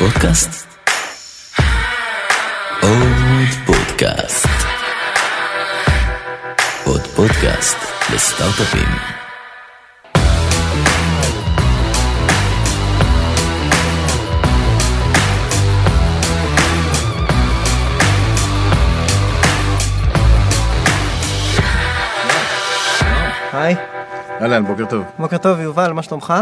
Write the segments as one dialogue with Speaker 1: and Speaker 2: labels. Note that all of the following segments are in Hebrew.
Speaker 1: פודקאסט? עוד פודקאסט. עוד פודקאסט לסטארט-אפים.
Speaker 2: היי,
Speaker 3: אהלן, בוקר טוב.
Speaker 2: בוקר טוב יובל, מה שלומך?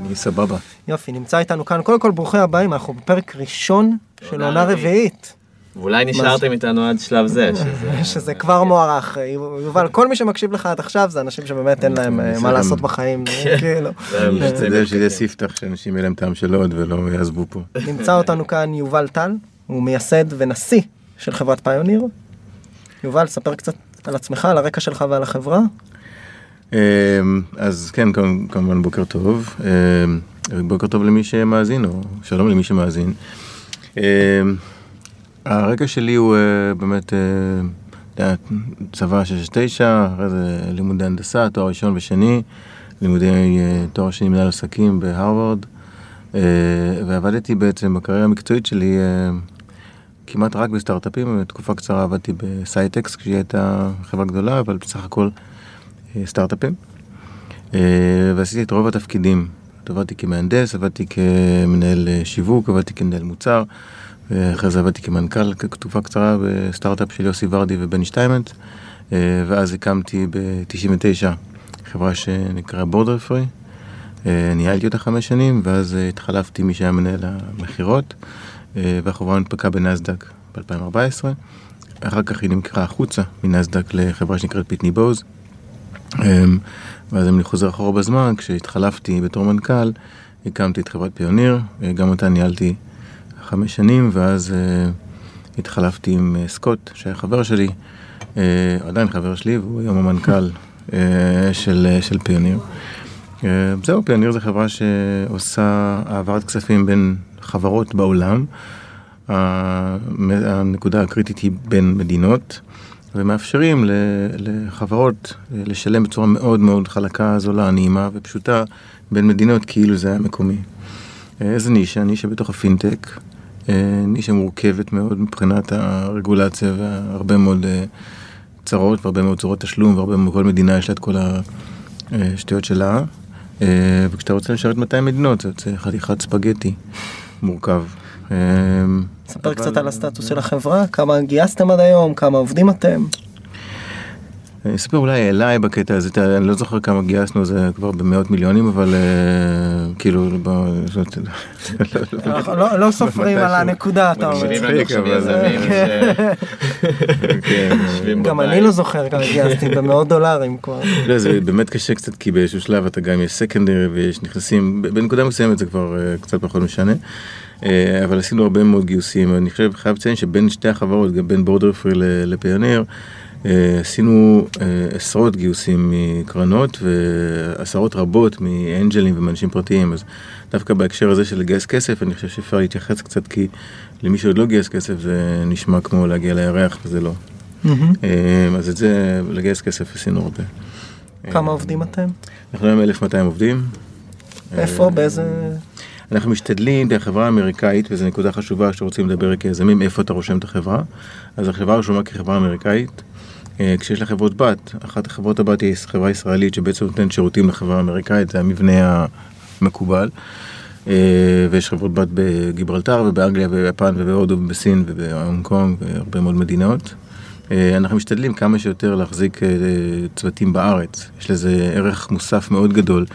Speaker 3: אני סבבה.
Speaker 2: יופי, נמצא איתנו כאן, קודם כל ברוכים הבאים, אנחנו בפרק ראשון של עונה רביעית,
Speaker 4: ואולי נשארתם איתנו עד שלב זה, שזה...
Speaker 2: שזה כבר מוערך. יובל, כל מי שמקשיב לך עד עכשיו זה אנשים שבאמת אין להם אה, מה לעשות בחיים, כאילו.
Speaker 3: משתדל שיהיה ספתח שאנשים יהיה להם טעם של עוד ולא יעזבו פה.
Speaker 2: נמצא אותנו כאן יובל טל, הוא מייסד ונשיא של חברת פיוניר. יובל, ספר קצת על עצמך, על הרקע שלך ועל החברה.
Speaker 3: אמ, אז כן, כמ- כמובן בוקר טוב. אמ, בוקר טוב למי שמאזין, או שלום למי שמאזין. אמ, הרקע שלי הוא אה, באמת, אה, צבא 669, אחרי זה לימודי הנדסה, תואר ראשון ושני, לימודי אה, תואר שני מנהל עסקים בהרווארד, ועבדתי בעצם בקריירה המקצועית שלי כמעט רק בסטארט-אפים, תקופה קצרה עבדתי בסאייטקס כשהיא הייתה חברה גדולה, אבל בסך הכל סטארט-אפים. אה, ועשיתי את רוב התפקידים. עבדתי כמהנדס, עבדתי כמנהל אה, שיווק, עבדתי כמנהל מוצר, ואחרי זה עבדתי כמנכ"ל כתקופה קצרה בסטארט-אפ של יוסי ורדי ובני שטיימנט, אה, ואז הקמתי ב-99 חברה שנקרא Borderfree. ניהלתי אותה חמש שנים, ואז אה, התחלפתי מי שהיה מנהל המכירות, אה, והחברה נדפקה בנסדק ב-2014. אחר כך היא נמכרה החוצה מנסדק לחברה שנקראת פיטני בוז. אמ, ואז אם אני חוזר אחורה בזמן, כשהתחלפתי בתור מנכ"ל, הקמתי את חברת פיוניר, אה, גם אותה ניהלתי חמש שנים, ואז אה, התחלפתי עם אה, סקוט, שהיה חבר שלי, עדיין חבר שלי, והוא היום המנכ"ל של, של פיוניר. זהו, פיוניר זו חברה שעושה העברת כספים בין חברות בעולם. הנקודה הקריטית היא בין מדינות. ומאפשרים לחברות אה, לשלם בצורה מאוד מאוד חלקה, זולה, נעימה ופשוטה בין מדינות כאילו זה היה מקומי. אה, איזה נישה? נישה בתוך הפינטק, אה, נישה מורכבת מאוד מבחינת הרגולציה והרבה מאוד צרות והרבה מאוד צורות תשלום והרבה מאוד, כל מדינה יש לה את כל השטויות שלה. וכשאתה רוצה לשרת 200 מדינות זה יוצא חתיכת ספגטי מורכב. אה,
Speaker 2: ספר
Speaker 3: אבל-
Speaker 2: קצת על הסטטוס של החברה, כמה גייסתם עד היום, כמה עובדים אתם.
Speaker 3: אני אספר אולי אליי בקטע הזה, אתה- אני לא זוכר כמה גייסנו, זה כבר במאות מיליונים, אבל אה, כאילו,
Speaker 2: אנחנו לא לא סופרים על הנקודה, אתה אומר.
Speaker 3: כן,
Speaker 2: גם. אני לא זוכר כמה גייסתי, במאות דולרים כבר.
Speaker 3: לא, זה באמת קשה קצת, כי באיזשהו שלב אתה גם יש סקנדרי ויש נכנסים, בנקודה מסוימת זה כבר אה, קצת פחות משנה. אה, אבל עשינו הרבה מאוד גיוסים, אני חושב, חייב לציין שבין שתי החברות, גם בין בורדר פרי לפיוניר, אה, עשינו אה, עשרות גיוסים מקרנות ועשרות רבות מאנג'לים ומאנשים פרטיים, אז דווקא בהקשר הזה של לגייס כסף, אני חושב שאפשר להתייחס קצת, כי למי שעוד לא גייס כסף זה נשמע כמו להגיע לירח וזה לא. אז את זה, לגייס כסף עשינו הרבה.
Speaker 2: כמה עובדים אתם?
Speaker 3: אנחנו היום 1200 עובדים.
Speaker 2: איפה, באיזה...
Speaker 3: אנחנו משתדלים, את החברה האמריקאית, וזו נקודה חשובה כשרוצים לדבר כיזמים, איפה אתה רושם את החברה. אז החברה רשומה כחברה אמריקאית. אה, כשיש לה חברות בת, אחת החברות הבת היא חברה ישראלית שבעצם נותנת שירותים לחברה האמריקאית, זה המבנה המקובל. אה, ויש חברות בת בגיברלטר ובאנגליה וביפן ובהודו ובסין ובהונג קונג והרבה מאוד מדינות. אה, אנחנו משתדלים כמה שיותר להחזיק צוותים בארץ. יש לזה ערך מוסף מאוד גדול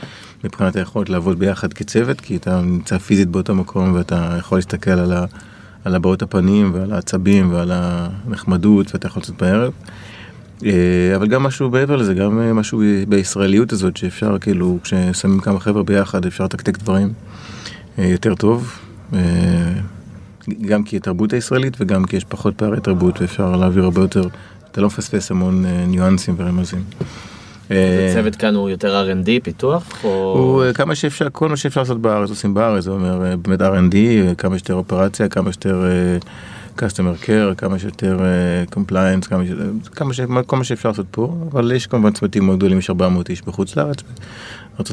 Speaker 3: מבחינת היכולת לעבוד ביחד כצוות, כי אתה נמצא פיזית באותו מקום ואתה יכול להסתכל על, ה, על הבעות הפנים ועל העצבים ועל הנחמדות ואתה יכול לצאת בערב. אה, אבל גם משהו מעבר לזה, גם אה, משהו בישראליות הזאת שאפשר כאילו, כששמים כמה חבר'ה ביחד אפשר לתקתק דברים אה, יותר טוב. גם כי התרבות הישראלית וגם כי יש פחות פערי תרבות ואפשר להעביר הרבה יותר, אתה לא מפספס המון ניואנסים ורמזים. אה,
Speaker 4: הצוות כאן הוא יותר R&D פיתוח
Speaker 3: הוא אה, כמה שאפשר, כל מה שאפשר לעשות בארץ עושים בארץ, זה אומר אה, באמת R&D, אה, כמה שיותר אופרציה, כמה שיותר אה, customer care, כמה שיותר אה, compliance, כמה שיותר. כל מה שאפשר לעשות פה, אבל יש כמובן צוותים מאוד גדולים, יש 400 איש בחוץ לארץ,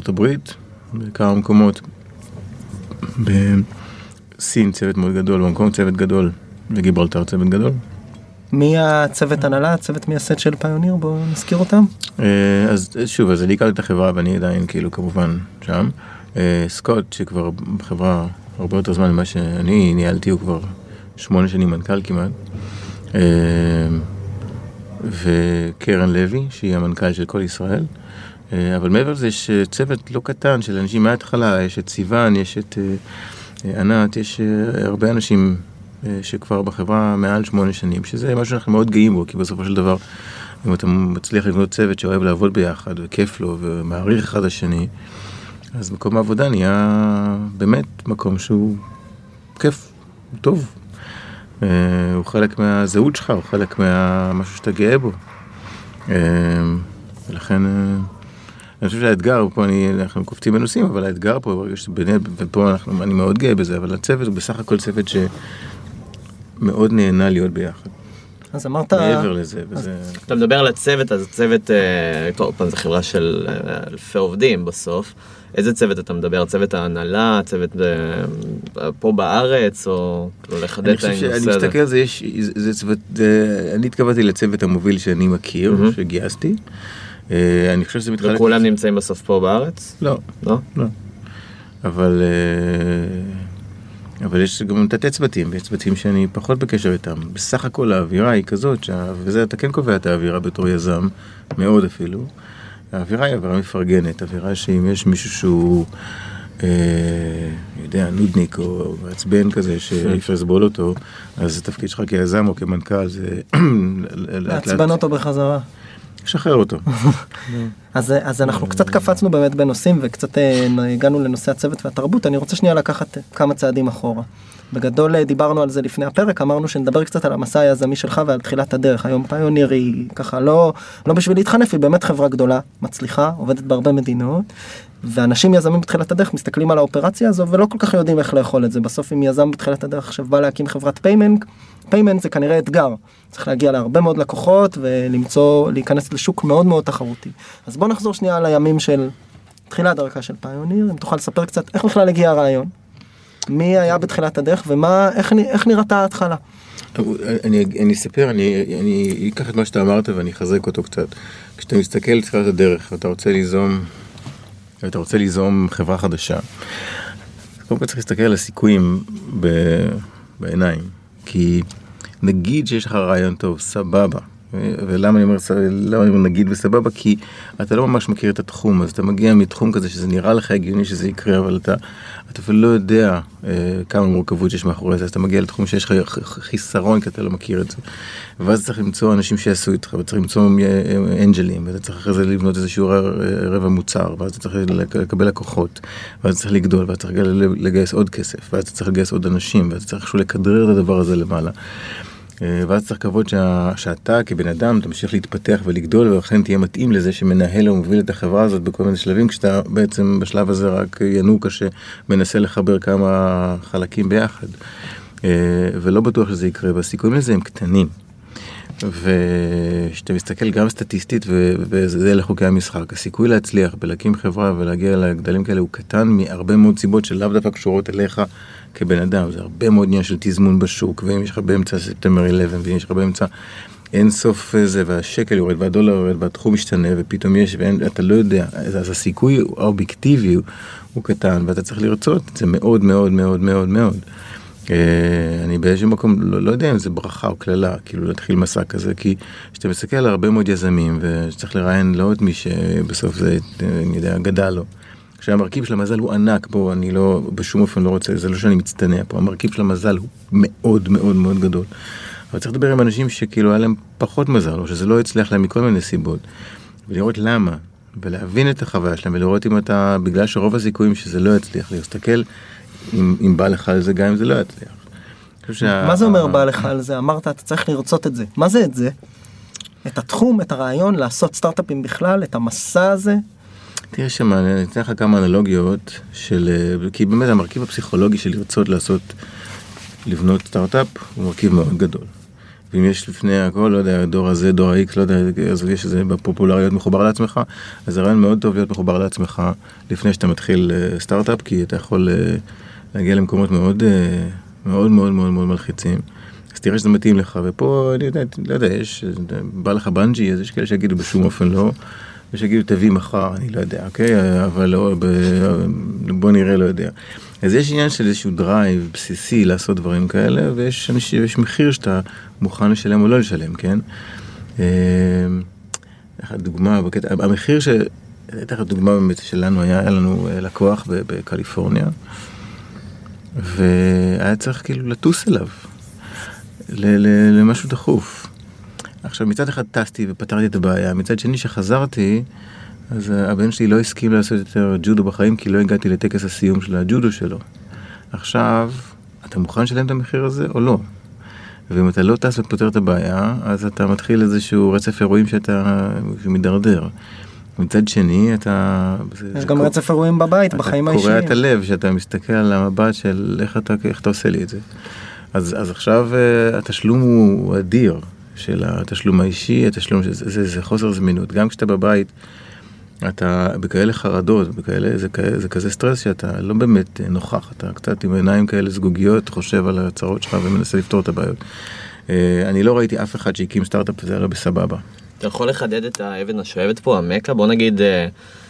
Speaker 3: הברית, בכמה מקומות. ב... סין צוות מאוד גדול, קונג צוות גדול, וגיברלטר צוות גדול.
Speaker 2: מי הצוות הנהלה, הצוות מייסד של פיוניר? בואו נזכיר אותם.
Speaker 3: אה, אז שוב, אז אני הכרתי את החברה ואני עדיין כאילו כמובן שם. אה, סקוט, שכבר בחברה הרבה יותר זמן ממה שאני ניהלתי, הוא כבר שמונה שנים מנכ"ל כמעט. אה, וקרן לוי, שהיא המנכ"ל של כל ישראל. אבל מעבר לזה יש צוות לא קטן של אנשים מההתחלה, יש את סיוון, יש את ענת, יש הרבה אנשים שכבר בחברה מעל שמונה שנים, שזה משהו שאנחנו מאוד גאים בו, כי בסופו של דבר, אם אתה מצליח לבנות צוות שאוהב לעבוד ביחד, וכיף לו, ומעריך אחד השני, אז מקום העבודה נהיה באמת מקום שהוא כיף, הוא טוב. אה, הוא חלק מהזהות שלך, הוא חלק מהמשהו שאתה גאה בו. אה, ולכן, אה, אני חושב שהאתגר, פה אני, אנחנו קופצים בנושאים, אבל האתגר פה, ברגע שבאמת, ופה אנחנו, אני מאוד גאה בזה, אבל הצוות הוא בסך הכל צוות שמאוד נהנה להיות ביחד.
Speaker 2: אז אמרת,
Speaker 3: מעבר לזה, וזה...
Speaker 4: אתה מדבר על הצוות, אז הצוות, אה, טוב, פעם זו חברה של אה, אלפי עובדים בסוף. איזה צוות אתה מדבר? צוות ההנהלה, צוות אה, פה בארץ, או כאילו לחדד
Speaker 3: אני
Speaker 4: את
Speaker 3: חושב שאני
Speaker 4: הנושא הזה?
Speaker 3: מסתכל על זה, יש, זה, צוות, אני התכוונתי לצוות המוביל שאני מכיר. שגייסתי. אה, אני חושב שזה מתחלק...
Speaker 4: וכולם נמצאים בסוף פה בארץ?
Speaker 3: לא,
Speaker 4: לא?
Speaker 3: לא. אבל, אה, אבל יש גם תתי צוותים, ויש צוותים שאני פחות בקשר איתם. בסך הכל האווירה היא כזאת, שה... וזה אתה כן קובע את האווירה בתור יזם, מאוד אפילו. האווירה היא אווירה מפרגנת, אווירה שאם יש מישהו שהוא, אה, יודע, נודניק או מעצבן כזה, שאי אפשר לסבול אותו, אז התפקיד שלך כיזם או כמנכ"ל זה
Speaker 2: לעצבן אותו בחזרה.
Speaker 3: לשחרר אותו.
Speaker 2: אז, אז אנחנו קצת קפצנו באמת בנושאים וקצת אה, הגענו לנושא הצוות והתרבות, אני רוצה שנייה לקחת כמה צעדים אחורה. בגדול אה, דיברנו על זה לפני הפרק, אמרנו שנדבר קצת על המסע היזמי שלך ועל תחילת הדרך. היום פיוניר היא ככה לא, לא בשביל להתחנף, היא באמת חברה גדולה, מצליחה, עובדת בהרבה מדינות, ואנשים יזמים בתחילת הדרך מסתכלים על האופרציה הזו ולא כל כך יודעים איך לאכול את זה. בסוף אם יזם בתחילת הדרך עכשיו בא להקים חברת payment, payment זה כנראה אתגר. צריך להגיע להרבה מאוד לקוחות ולמצוא, להיכנס לשוק מאוד מאוד תחרותי. אז בוא נחזור שנייה על הימים של תחילת דרכה של פיוניר, אם תוכל לספר קצת איך בכלל הגיע הרעיון, מי היה בתחילת הדרך ומה, איך, איך נראתה ההתחלה.
Speaker 3: אני, אני אספר, אני, אני אקח את מה שאתה אמרת ואני אחזק אותו קצת. כשאתה מסתכל על תחילת הדרך ואתה רוצה ליזום, ואתה רוצה ליזום חברה חדשה, קודם כל צריך להסתכל על הסיכויים ב, בעיניים. כי נגיד שיש לך רעיון טוב, סבבה. ולמה אני אומר, למה אני נגיד וסבבה? כי אתה לא ממש מכיר את התחום, אז אתה מגיע מתחום כזה שזה נראה לך הגיוני שזה יקרה, אבל אתה, אתה אפילו לא יודע אה, כמה מורכבות יש מאחורי זה, אז אתה מגיע לתחום שיש לך חיסרון כי אתה לא מכיר את זה. ואז צריך למצוא אנשים שיעשו איתך, וצריך למצוא אה, אנג'לים, ואתה צריך אחרי זה לבנות איזשהו ר- רבע מוצר, ואז אתה צריך לק- לקבל לקוחות, ואז צריך לגדול, ואז צריך לגייס עוד כסף, ואז צריך לגייס עוד אנשים, ואז צריך איכשהו לכדרר את הדבר הזה למעלה. אה, ואז צריך לקוות שה, שאתה כבן אדם תמשיך להתפתח ולגדול ולכן תהיה מתאים לזה שמנהל ומוביל את החברה הזאת בכל מיני שלבים כשאתה בעצם בשלב הזה רק ינוקה שמנסה לחבר כמה חלקים ביחד. אה, ולא בטוח שזה יקרה והסיכויים לזה הם קטנים. וכשאתה מסתכל גם סטטיסטית וזה אלה חוקי המשחק, הסיכוי להצליח בלהקים חברה ולהגיע לגדלים כאלה הוא קטן מהרבה מאוד סיבות שלאו דווקא קשורות אליך כבן אדם, זה הרבה מאוד עניין של תזמון בשוק, ואם יש לך באמצע ספטמבר 11 ואם יש לך באמצע אין סוף זה, והשקל יורד והדולר יורד והתחום משתנה ופתאום יש ואתה לא יודע, אז, אז הסיכוי האובייקטיבי הוא, הוא קטן ואתה צריך לרצות את זה מאוד מאוד מאוד מאוד מאוד. אה, אני באיזשהו מקום לא, לא יודע אם זה ברכה או קללה, כאילו להתחיל מסע כזה, כי כשאתה מסתכל על הרבה מאוד יזמים וצריך לראיין לא את מי שבסוף זה, אה, אני יודע, גדל לו. כשהמרכיב של המזל הוא ענק, בוא, אני לא, בשום אופן לא רוצה, זה לא שאני מצטנע פה, המרכיב של המזל הוא מאוד מאוד מאוד גדול. אבל צריך לדבר עם אנשים שכאילו היה להם פחות מזל, או שזה לא הצליח להם מכל מיני סיבות, ולראות למה, ולהבין את החוויה שלהם, ולראות אם אתה, בגלל שרוב הסיכויים שזה לא יצליח, להסתכל אם, אם בא לך על זה, גם אם זה לא יצליח. שה-
Speaker 2: מה זה אומר בא לך על זה? אמרת אתה צריך לרצות את זה. מה זה את זה? את התחום, את הרעיון, לעשות סטארט-אפים בכלל, את המסע הזה?
Speaker 3: תראה שם, אני אתן לך כמה אנלוגיות של, אה, כי באמת המרכיב הפסיכולוגי של לרצות לעשות, לבנות סטארט-אפ, הוא מרכיב מאוד גדול. ואם יש לפני הכל, לא יודע, דור הזה, דור ה-X, לא יודע, אז יש איזה בפופולריות מחובר לעצמך, אז זה רעיון מאוד טוב להיות מחובר לעצמך לפני שאתה מתחיל אה, סטארט-אפ, כי אתה יכול אה, להגיע למקומות מאוד אה, מאוד מאוד מאוד מאוד מלחיצים. אז תראה שזה מתאים לך, ופה אני יודע, לא יודע, יש, בא לך בנג'י, אז יש כאלה שיגידו בשום אופן לא, יש שיגידו תביא מחר, אני לא יודע, אוקיי? אבל לא, ב, בוא נראה, לא יודע. אז יש עניין של איזשהו drive בסיסי לעשות דברים כאלה, ויש אנשים, יש מחיר שאתה מוכן לשלם או לא לשלם, כן? אה, דוגמה, בקטע, המחיר ש... אתן לך דוגמה באמת שלנו, היה, היה לנו אה, לקוח בקליפורניה, והיה צריך כאילו לטוס אליו, למשהו דחוף. עכשיו מצד אחד טסתי ופתרתי את הבעיה, מצד שני שחזרתי, אז הבן שלי לא הסכים לעשות יותר ג'ודו בחיים כי לא הגעתי לטקס הסיום של הג'ודו שלו. עכשיו, אתה מוכן לשלם את המחיר הזה או לא? ואם אתה לא טס ופותר את הבעיה, אז אתה מתחיל איזשהו רצף אירועים שאתה מידרדר. מצד שני, אתה...
Speaker 2: יש גם רצף אירועים בבית, בחיים האישיים.
Speaker 3: אתה קורע את הלב, שאתה מסתכל על המבט של איך אתה, איך אתה עושה לי את זה. אז, אז עכשיו uh, התשלום הוא אדיר, של התשלום האישי, התשלום, זה, זה, זה חוסר זמינות. גם כשאתה בבית, אתה בכאלה חרדות, בכאלה, זה, זה כזה סטרס שאתה לא באמת נוכח, אתה קצת עם עיניים כאלה זגוגיות, חושב על הצרות שלך ומנסה לפתור את הבעיות. Uh, אני לא ראיתי אף אחד שהקים סטארט-אפ וזה הרי בסבבה.
Speaker 4: אתה יכול לחדד את האבן השואבת פה, המכה? בוא נגיד, אה,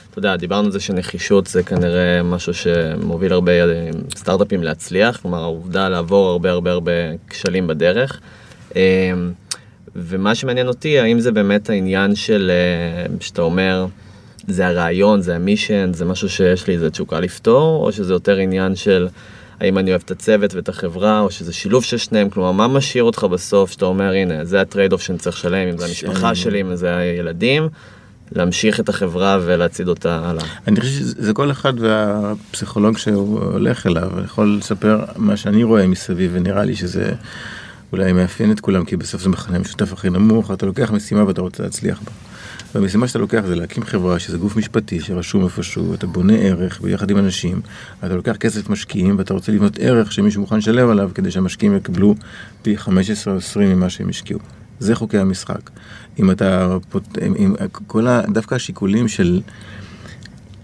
Speaker 4: אתה יודע, דיברנו על זה שנחישות זה כנראה משהו שמוביל הרבה אה, סטארט-אפים להצליח, כלומר העובדה לעבור הרבה הרבה הרבה כשלים בדרך. אה, ומה שמעניין אותי, האם זה באמת העניין של, שאתה אומר, זה הרעיון, זה ה-mission, זה משהו שיש לי איזה תשוקה לפתור, או שזה יותר עניין של... האם אני אוהב את הצוות ואת החברה, או שזה שילוב של שניהם, כלומר, מה משאיר אותך בסוף, שאתה אומר, הנה, זה ה-trade off שאני צריך לשלם, אם זה המשפחה שלי, אם זה הילדים, להמשיך את החברה ולהצעיד אותה הלאה.
Speaker 3: אני חושב שזה כל אחד והפסיכולוג שהוא הולך אליו, יכול לספר מה שאני רואה מסביב, ונראה לי שזה אולי מאפיין את כולם, כי בסוף זה מכנה משותף הכי נמוך, אתה לוקח משימה ואתה רוצה להצליח בה. והמשימה שאתה לוקח זה להקים חברה שזה גוף משפטי שרשום איפשהו, אתה בונה ערך ביחד עם אנשים, אתה לוקח כסף משקיעים ואתה רוצה לבנות ערך שמישהו מוכן לשלם עליו כדי שהמשקיעים יקבלו פי 15 או 20 ממה שהם השקיעו. זה חוקי המשחק. אם אתה, אם, כל ה, דווקא השיקולים של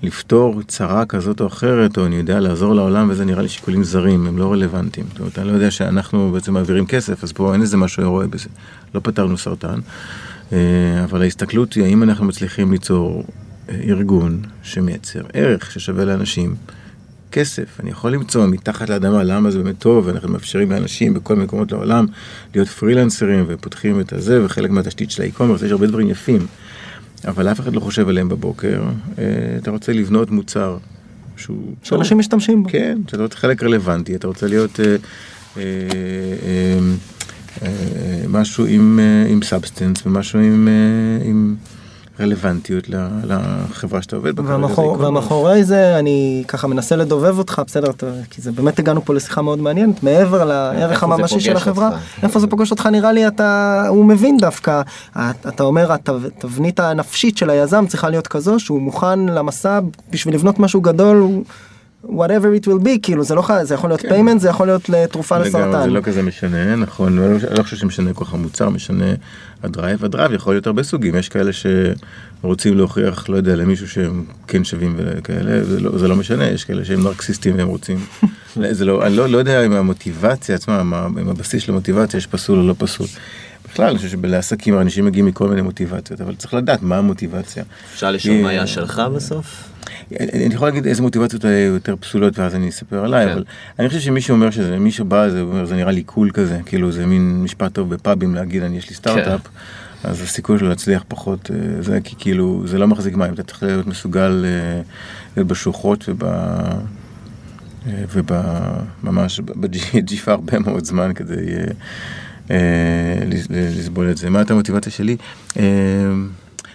Speaker 3: לפתור צרה כזאת או אחרת, או אני יודע, לעזור לעולם, וזה נראה לי שיקולים זרים, הם לא רלוונטיים. זאת אומרת, אני לא יודע שאנחנו בעצם מעבירים כסף, אז פה אין איזה משהו רואה בזה. לא פתרנו סרטן. אה, אבל ההסתכלות היא האם אנחנו מצליחים ליצור אה, ארגון שמייצר ערך ששווה לאנשים כסף. אני יכול למצוא מתחת לאדמה למה זה באמת טוב, ואנחנו מאפשרים לאנשים בכל מקומות לעולם להיות פרילנסרים ופותחים את הזה, וחלק מהתשתית של האי-קומרס, יש הרבה דברים יפים, אבל אף אחד לא חושב עליהם בבוקר. אה, אתה רוצה לבנות מוצר שהוא...
Speaker 2: שאנשים משתמשים בו.
Speaker 3: כן, שאתה רוצה חלק רלוונטי, אתה רוצה להיות... אה, אה, אה, משהו עם, אה, עם substance ומשהו עם, אה, עם רלוונטיות לחברה שאתה עובד
Speaker 2: בה. ומאחור, ומאחורי זה אני ככה מנסה לדובב אותך, בסדר, כי זה באמת הגענו פה לשיחה מאוד מעניינת, מעבר לערך הממשי של החברה, אותך. איפה זה פוגש אותך נראה לי אתה, הוא מבין דווקא, אתה אומר התבנית הנפשית של היזם צריכה להיות כזו שהוא מוכן למסע בשביל לבנות משהו גדול. הוא... whatever it will be כאילו זה לא זה יכול להיות כן. זה יכול להיות לתרופה לסרטן.
Speaker 3: זה לא כזה משנה נכון אני לא חושב שמשנה כל כך המוצר משנה ה-drive ה-drive יכול להיות הרבה סוגים יש כאלה שרוצים להוכיח לא יודע למישהו שהם כן שווים וכאלה זה לא, זה לא משנה יש כאלה שהם נרקסיסטים והם רוצים זה לא אני לא, לא יודע אם המוטיבציה עצמה אם הבסיס של המוטיבציה יש פסול או לא פסול. בכלל, אני חושב שבעסקים אנשים מגיעים מכל מיני מוטיבציות, אבל צריך לדעת מה המוטיבציה.
Speaker 4: אפשר לשאול מה היה שלך בסוף?
Speaker 3: אני יכול להגיד איזה מוטיבציות היו יותר פסולות ואז אני אספר עליי, כן. אבל אני חושב שמי שאומר שזה, מי שבא זה אומר זה נראה לי קול כזה, כאילו זה מין משפט טוב בפאבים להגיד אני יש לי סטארט-אפ, כן. אז הסיכוי שלו להצליח פחות, אה, זה כי כאילו זה לא מחזיק מים, אתה צריך להיות מסוגל אה, להיות בשוחות וב... אה, וממש בג'יפה הרבה מאוד זמן כדי לסבול את זה. מה הייתה המוטיבציה שלי?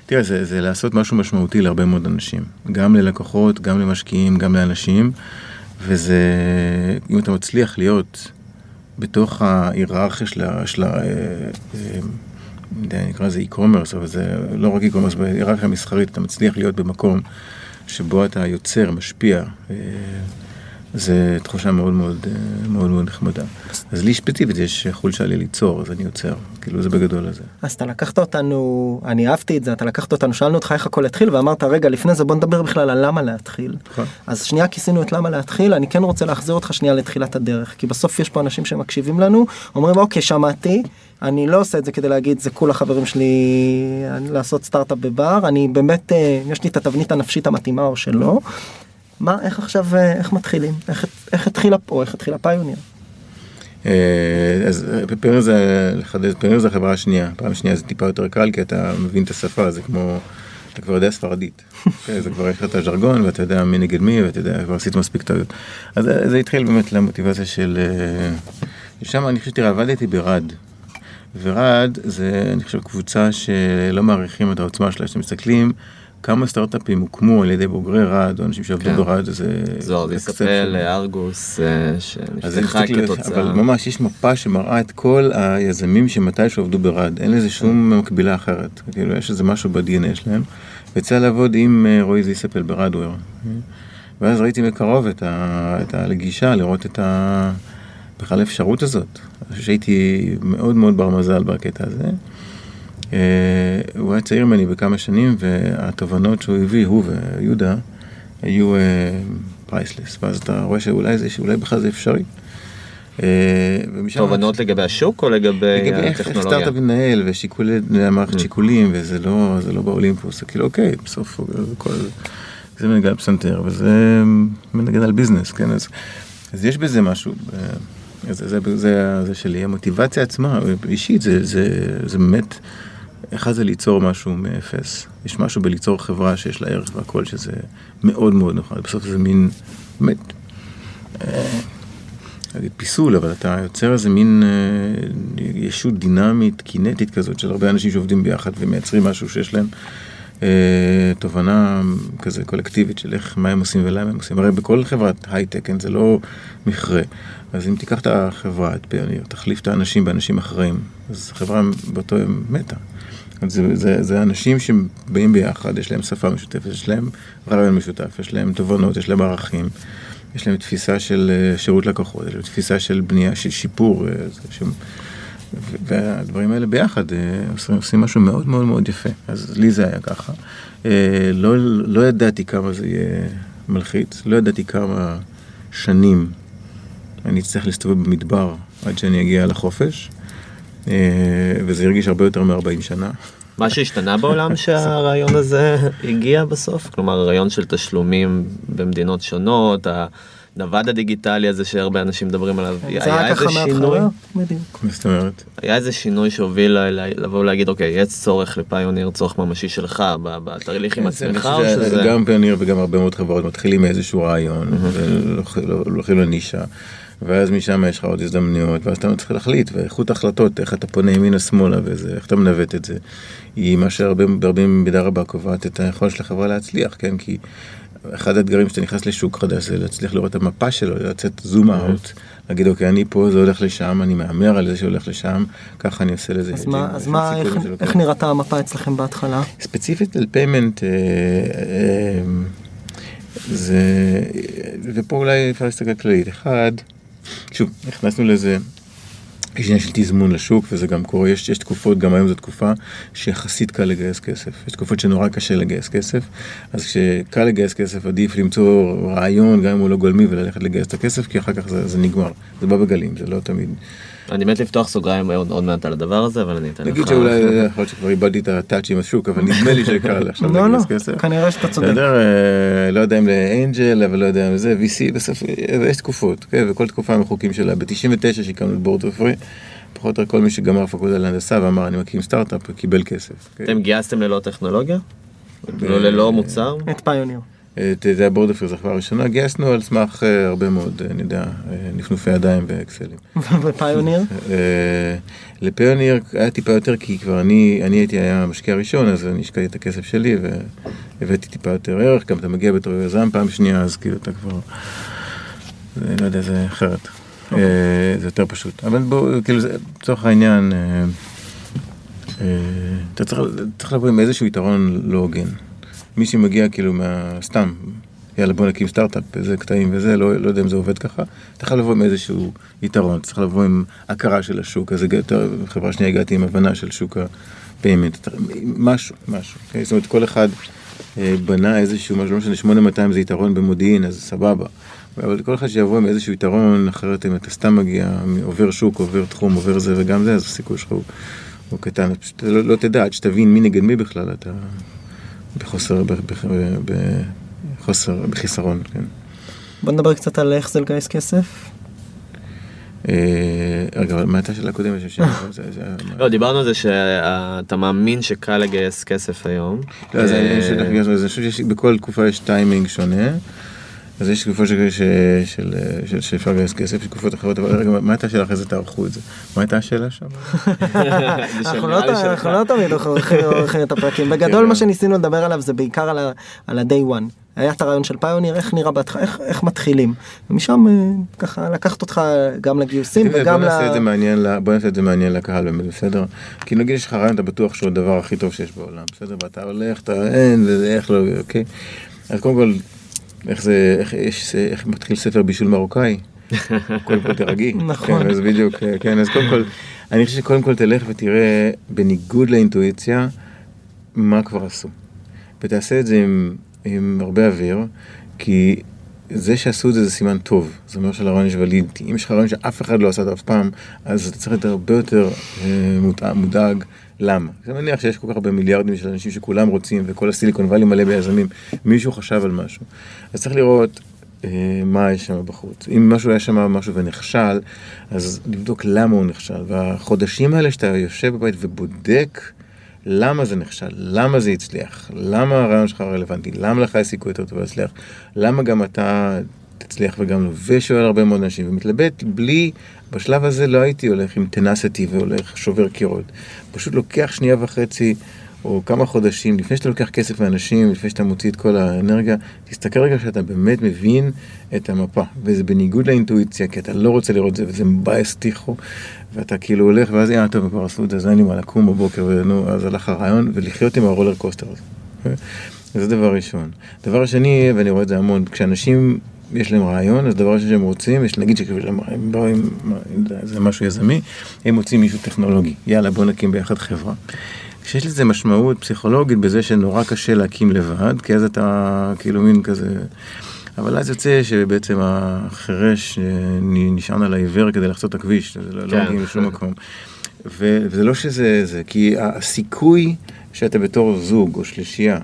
Speaker 3: תראה, זה, זה לעשות משהו משמעותי להרבה מאוד אנשים. גם ללקוחות, גם למשקיעים, גם לאנשים. וזה, אם אתה מצליח להיות בתוך ההיררכיה של ה... של ה אה, אה, נקרא לזה e-commerce, אבל זה לא רק e-commerce, בהיררכיה המסחרית אתה מצליח להיות במקום שבו אתה יוצר, משפיע, אה, זה תחושה מאוד מאוד אה, מאוד מאוד נחמדה. אז לי ספציפית יש חולשה לי ליצור, אז אני יוצר, כאילו זה בגדול הזה.
Speaker 2: אז אתה לקחת אותנו, אני אהבתי את זה, אתה לקחת אותנו, שאלנו אותך איך הכל התחיל, ואמרת, רגע, לפני זה בוא נדבר בכלל על למה להתחיל.
Speaker 3: נכון.
Speaker 2: אז שנייה כיסינו את למה להתחיל, אני כן רוצה להחזיר אותך שנייה לתחילת הדרך, כי בסוף יש פה אנשים שמקשיבים לנו, אומרים, אוקיי, שמעתי, אני לא עושה את זה כדי להגיד, זה כול החברים שלי לעשות סטארט-אפ בבר, אני באמת, אה, יש לי את התבנית הנפשית המתאימה או שלא. מה, איך עכשיו, אה, איך מתחילים? איך, איך התחילה פה, איך התחילה פיוניר?
Speaker 3: אה, אז פיוניר זה, לחדד, פיוניר זה החברה השנייה, פעם שנייה זה טיפה יותר קל כי אתה מבין את השפה, זה כמו, אתה כבר יודע ספרדית, אוקיי, זה כבר יש לך את הז'רגון ואתה יודע מי נגד מי ואתה יודע, כבר עשית מספיק טעויות. אז זה, התחיל באמת למוטיבציה של, אה, שם אני חושב שתראה, עבדתי ברד, ורד זה אני חושב קבוצה שלא מעריכים את העוצמה שלה, כשאתם מסתכלים כמה סטארט-אפים הוקמו על ידי בוגרי רד, או אנשים שעבדו
Speaker 4: כן.
Speaker 3: ברד, זה...
Speaker 4: זוהר דיספל, ארגוס, אה, שנפתחה כתוצאה.
Speaker 3: אבל ממש יש מפה שמראה את כל היזמים שמתישהו עבדו ברד, אין לזה שום מקבילה אחרת, כאילו יש איזה משהו ב-DNA שלהם, ויצא לעבוד עם אה, רועי זיספל ברדוור, ואז ראיתי מקרוב את, ה, את הלגישה, לראות את ה... בכלל האפשרות הזאת. אני חושב שהייתי מאוד מאוד בר מזל בקטע הזה. אה, הוא היה צעיר ממני בכמה שנים, והתובנות שהוא הביא, הוא ויהודה, היו priceless, ואז אתה רואה שאולי זה, שאולי בכלל זה אפשרי. אה, ומשם-
Speaker 4: תובנות לגבי השוק או לגבי
Speaker 3: לגבי איך-
Speaker 4: הטכנולוגיה?
Speaker 3: סטארט-אפ מנהל ושיקולי. מערכת שיקולים, וזה לא, זה לא באולימפוס, זה כאילו אוקיי, בסוף כל, זה מנגן על פסנתר, וזה מנגן על business, כן, אז, אז יש בזה משהו, אה, זה, זה, זה, זה, זה שלי, המוטיבציה עצמה, אישית, זה, זה, זה באמת, אחד זה ליצור משהו מאפס, יש משהו בליצור חברה שיש לה ערך והכל, שזה מאוד מאוד נוכל, בסוף זה מין, באמת, אה, נגיד פיסול, אבל אתה יוצר איזה מין אה, ישות דינמית, קינטית כזאת, של הרבה אנשים שעובדים ביחד ומייצרים משהו שיש להם אה, תובנה כזה קולקטיבית של איך, מה הם עושים ולמה הם עושים. הרי בכל חברת הייטק, כן, זה לא מכרה. אז אם תיקח את החברה, את פיוניר, תחליף את האנשים באנשים אחרים, אז החברה באותו יום מתה. זה, זה, זה אנשים שבאים ביחד, יש להם שפה משותפת, יש להם רעיון משותף, יש להם תובנות, יש להם ערכים. יש להם תפיסה של אה, שירות לקוחות, יש להם תפיסה של בנייה, של שיפור, אה, ו- והדברים האלה ביחד אה, עושים, עושים משהו מאוד מאוד מאוד יפה. אז לי זה היה ככה. לא, לא ידעתי כמה זה יהיה מלחיץ, לא ידעתי כמה שנים אני אצטרך להסתובב במדבר עד שאני אגיע לחופש, וזה הרגיש הרבה יותר מ-40 שנה.
Speaker 4: משהו השתנה בעולם שהרעיון הזה הגיע בסוף? כלומר הרעיון של תשלומים במדינות שונות, הנווד הדיגיטלי הזה שהרבה אנשים מדברים עליו,
Speaker 2: זה
Speaker 4: היה איזה שינוי?
Speaker 2: בדיוק.
Speaker 3: מה זאת אומרת?
Speaker 4: היה איזה שינוי שהוביל לבוא ולהגיד אוקיי יש צורך לפיוניר צורך ממשי שלך ב- בתהליך עם
Speaker 3: כן,
Speaker 4: עצמך או שזה
Speaker 3: גם פיוניר וגם הרבה מאוד חברות מתחילים מאיזשהו רעיון, והולכים לנישה, ואז משם יש לך עוד הזדמנויות, ואז אתה צריך להחליט, ואיכות החלטות, איך אתה פונה ימינה שמאלה, וזה, איך אתה מנווט את זה, היא מה שהרבה, בהרבה מידה רבה קובעת את היכולת של החברה להצליח, כן? כי אחד האתגרים שאתה נכנס לשוק חדש זה להצליח לראות את המפה שלו, לצאת זום אאוט, להגיד אוקיי, אני פה, זה הולך לשם, אני מהמר על זה שהולך לשם, ככה אני עושה לזה.
Speaker 2: אז מה, אז מה, איך. נראתה המפה אצלכם בהתחלה?
Speaker 3: ספציפית על payment, אה, אה, זה, ופה אולי אפשר להסתכל כללית. אחד, שוב, נכנסנו לזה, יש עניין של תזמון לשוק, וזה גם קורה, יש, יש תקופות, גם היום זו תקופה שיחסית קל לגייס כסף. יש תקופות שנורא קשה לגייס כסף, אז כשקל לגייס כסף עדיף למצוא רעיון, גם אם הוא לא גולמי, וללכת לגייס את הכסף, כי אחר כך זה, זה נגמר. זה בא בגלים, זה לא תמיד.
Speaker 4: אני מת לפתוח סוגריים עוד עוד מעט על הדבר הזה אבל אני אתן לך.
Speaker 3: נגיד שאולי, יכול להיות שכבר איבדתי את הטאצ' עם השוק, אבל נדמה לי שקל עכשיו
Speaker 2: לא, לא,
Speaker 3: לגייס כסף.
Speaker 2: כנראה שאתה צודק.
Speaker 3: בסדר, אה, לא יודע אם לאנג'ל, אבל לא יודע אם זה, VC, בסוף אה, יש תקופות, כן, וכל תקופה עם החוקים שלה. ב-99 שהקמנו את בורד רפואי, פחות או יותר כל מי שגמר פקולטה להנדסה ואמר אני מקים סטארט-אפ, קיבל כסף. כן.
Speaker 4: אתם גייסתם ללא טכנולוגיה? לא ללא מוצר?
Speaker 2: את פיוניר.
Speaker 3: אה, זה היה בורד רפואי, זו החברה הראשונה, גייסנו על סמך אה, הרבה מאוד, אה, אני יודע, נפנופי ידיים ואקסלים.
Speaker 2: ופיוניר?
Speaker 3: לפיוניר היה טיפה יותר כי כבר אני, אני הייתי היה המשקיע הראשון אז אני השקעתי את הכסף שלי והבאתי טיפה יותר ערך, גם אתה מגיע בתור יזם פעם שנייה אז כאילו אתה כבר, זה, לא יודע, זה אחרת, אה, זה יותר פשוט, אבל בואו, כאילו לצורך העניין, אתה צריך לבוא עם איזשהו יתרון לא הוגן, מי שמגיע כאילו מה... סתם, יאללה בוא נקים סטארט-אפ, איזה קטעים וזה, לא, לא יודע אם זה עובד ככה. אתה חייב לבוא עם איזשהו יתרון, צריך לבוא עם הכרה של השוק, אז יותר, חברה שנייה הגעתי עם הבנה של שוק ה payment, משהו, משהו. Okay? זאת אומרת, כל אחד אה, בנה איזשהו משהו, לא משנה, 8200 זה יתרון במודיעין, אז סבבה. אבל כל אחד שיבוא עם איזשהו יתרון, אחרת אם אתה סתם מגיע, עובר שוק, עובר תחום, עובר זה וגם זה, אז הסיכוי שלך הוא, הוא קטן. פשוט לא, לא תדע, עד שתבין מי נגד מי בכלל, אתה בחוסר, בחוסר, בחיסרון, כן.
Speaker 2: בוא נדבר קצת על איך זה לגייס כסף.
Speaker 3: אה, רגע, מה הייתה השאלה הקודמת?
Speaker 4: לא, דיברנו על זה שאתה מאמין שקל לגייס כסף היום.
Speaker 3: לא, אז אני חושב שבכל תקופה יש טיימינג שונה. אז יש תקופות שאפשר לגייס כסף, יש תקופות אחרות, אבל רגע, מה הייתה השאלה אחרי זה תערכו את זה? מה הייתה השאלה שם?
Speaker 2: אנחנו לא תמיד עורכים את הפרקים, בגדול מה שניסינו לדבר עליו זה בעיקר על ה-day one. היה את הרעיון של פיוניר, איך נראה בהתחלה, איך, איך מתחילים. ומשם ככה לקחת אותך גם לגיוסים וגם
Speaker 3: ל... בוא נעשה את זה מעניין לקהל באמת, בסדר? כי נגיד יש לך רעיון, אתה בטוח שהוא הדבר הכי טוב שיש בעולם, בסדר? ואתה הולך, אתה אין, ואיך לא, אוקיי? אז קודם כל... איך זה, איך, יש, איך מתחיל ספר בישול מרוקאי? קודם כל תרגי.
Speaker 2: נכון.
Speaker 3: כן, אז בדיוק, כן, אז קודם כל, אני חושב שקודם כל תלך ותראה, בניגוד לאינטואיציה, מה כבר עשו. ותעשה את זה עם, עם הרבה אוויר, כי זה שעשו את זה זה סימן טוב, זה אומר שלרעיון יש ולידיטי. אם יש לך רעיון שאף אחד לא עשה את אף פעם, אז אתה צריך להיות הרבה יותר אה, מודאג. למה? אני מניח שיש כל כך הרבה מיליארדים של אנשים שכולם רוצים, וכל הסיליקון וואלי מלא ביזמים, מישהו חשב על משהו. אז צריך לראות אה, מה יש שם בחוץ. אם משהו היה שם משהו ונכשל, אז לבדוק למה הוא נכשל. והחודשים האלה שאתה יושב בבית ובודק למה זה נכשל, למה זה הצליח, למה הרעיון שלך רלוונטי, למה לך יש סיכוי יותר טוב להצליח, למה גם אתה תצליח וגם לא, ושואל הרבה מאוד אנשים, ומתלבט בלי, בשלב הזה לא הייתי הולך עם טנסטי והולך שובר קירות. פשוט לוקח שנייה וחצי או כמה חודשים, לפני שאתה לוקח כסף מאנשים, לפני שאתה מוציא את כל האנרגיה, תסתכל רגע שאתה באמת מבין את המפה. וזה בניגוד לאינטואיציה, כי אתה לא רוצה לראות את זה, וזה מבאס טיחו, ואתה כאילו הולך, ואז יאללה, טוב, כבר עשו את זה, אז אין לי מה לקום בבוקר, ונו, אז הלך הרעיון, ולחיות עם הרולר קוסטר הזה. זה דבר ראשון. דבר שני, ואני רואה את זה המון, כשאנשים יש להם רעיון, אז דבר ראשון שהם רוצים, יש נגיד שהם באו עם, זה משהו יזמי, הם מוצאים מישהו טכנולוגי, יאללה בוא נקים ביחד חברה. כשיש לזה משמעות פסיכולוגית בזה שנורא קשה להקים לבד, כי אז אתה כאילו מין כזה... אבל אז יוצא שבעצם החירש נשען על העיוור כדי לחצות את הכביש, זה לא, לא כן. לא מגיעים לשום מקום. וזה לא שזה זה, כי הסיכוי שאתה בתור זוג או שלישייה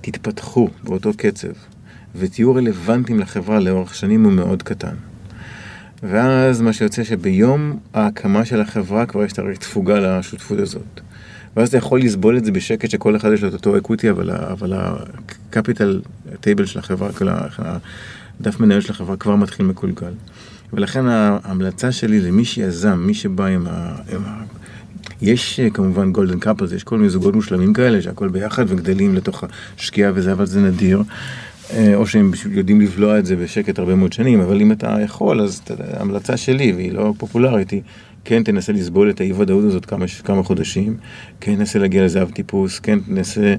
Speaker 3: תתפתחו באותו קצב ותהיו רלוונטיים לחברה לאורך שנים הוא מאוד קטן. ואז מה שיוצא שביום ההקמה של החברה כבר יש תאריך תפוגה לשותפות הזאת. ואז אתה יכול לסבול את זה בשקט שכל אחד יש לו את אותו equity, אבל ה cap table של החברה, כל הדף מנהל של החברה כבר מתחיל מקולקל. ולכן ההמלצה שלי למי שיזם, מי שבא עם ה... עם ה יש כמובן golden couples, יש כל מיני זוגות מושלמים כאלה שהכל ביחד וגדלים לתוך השקיעה וזה, אבל זה נדיר. אה, או שהם יודעים לבלוע את זה בשקט הרבה מאוד שנים, אבל אם אתה יכול, אז ההמלצה שלי, והיא לא פופולרית, היא כן תנסה לסבול את האי ודאות הזאת כמה, כמה חודשים, כן תנסה להגיע לזהב טיפוס, כן תנסה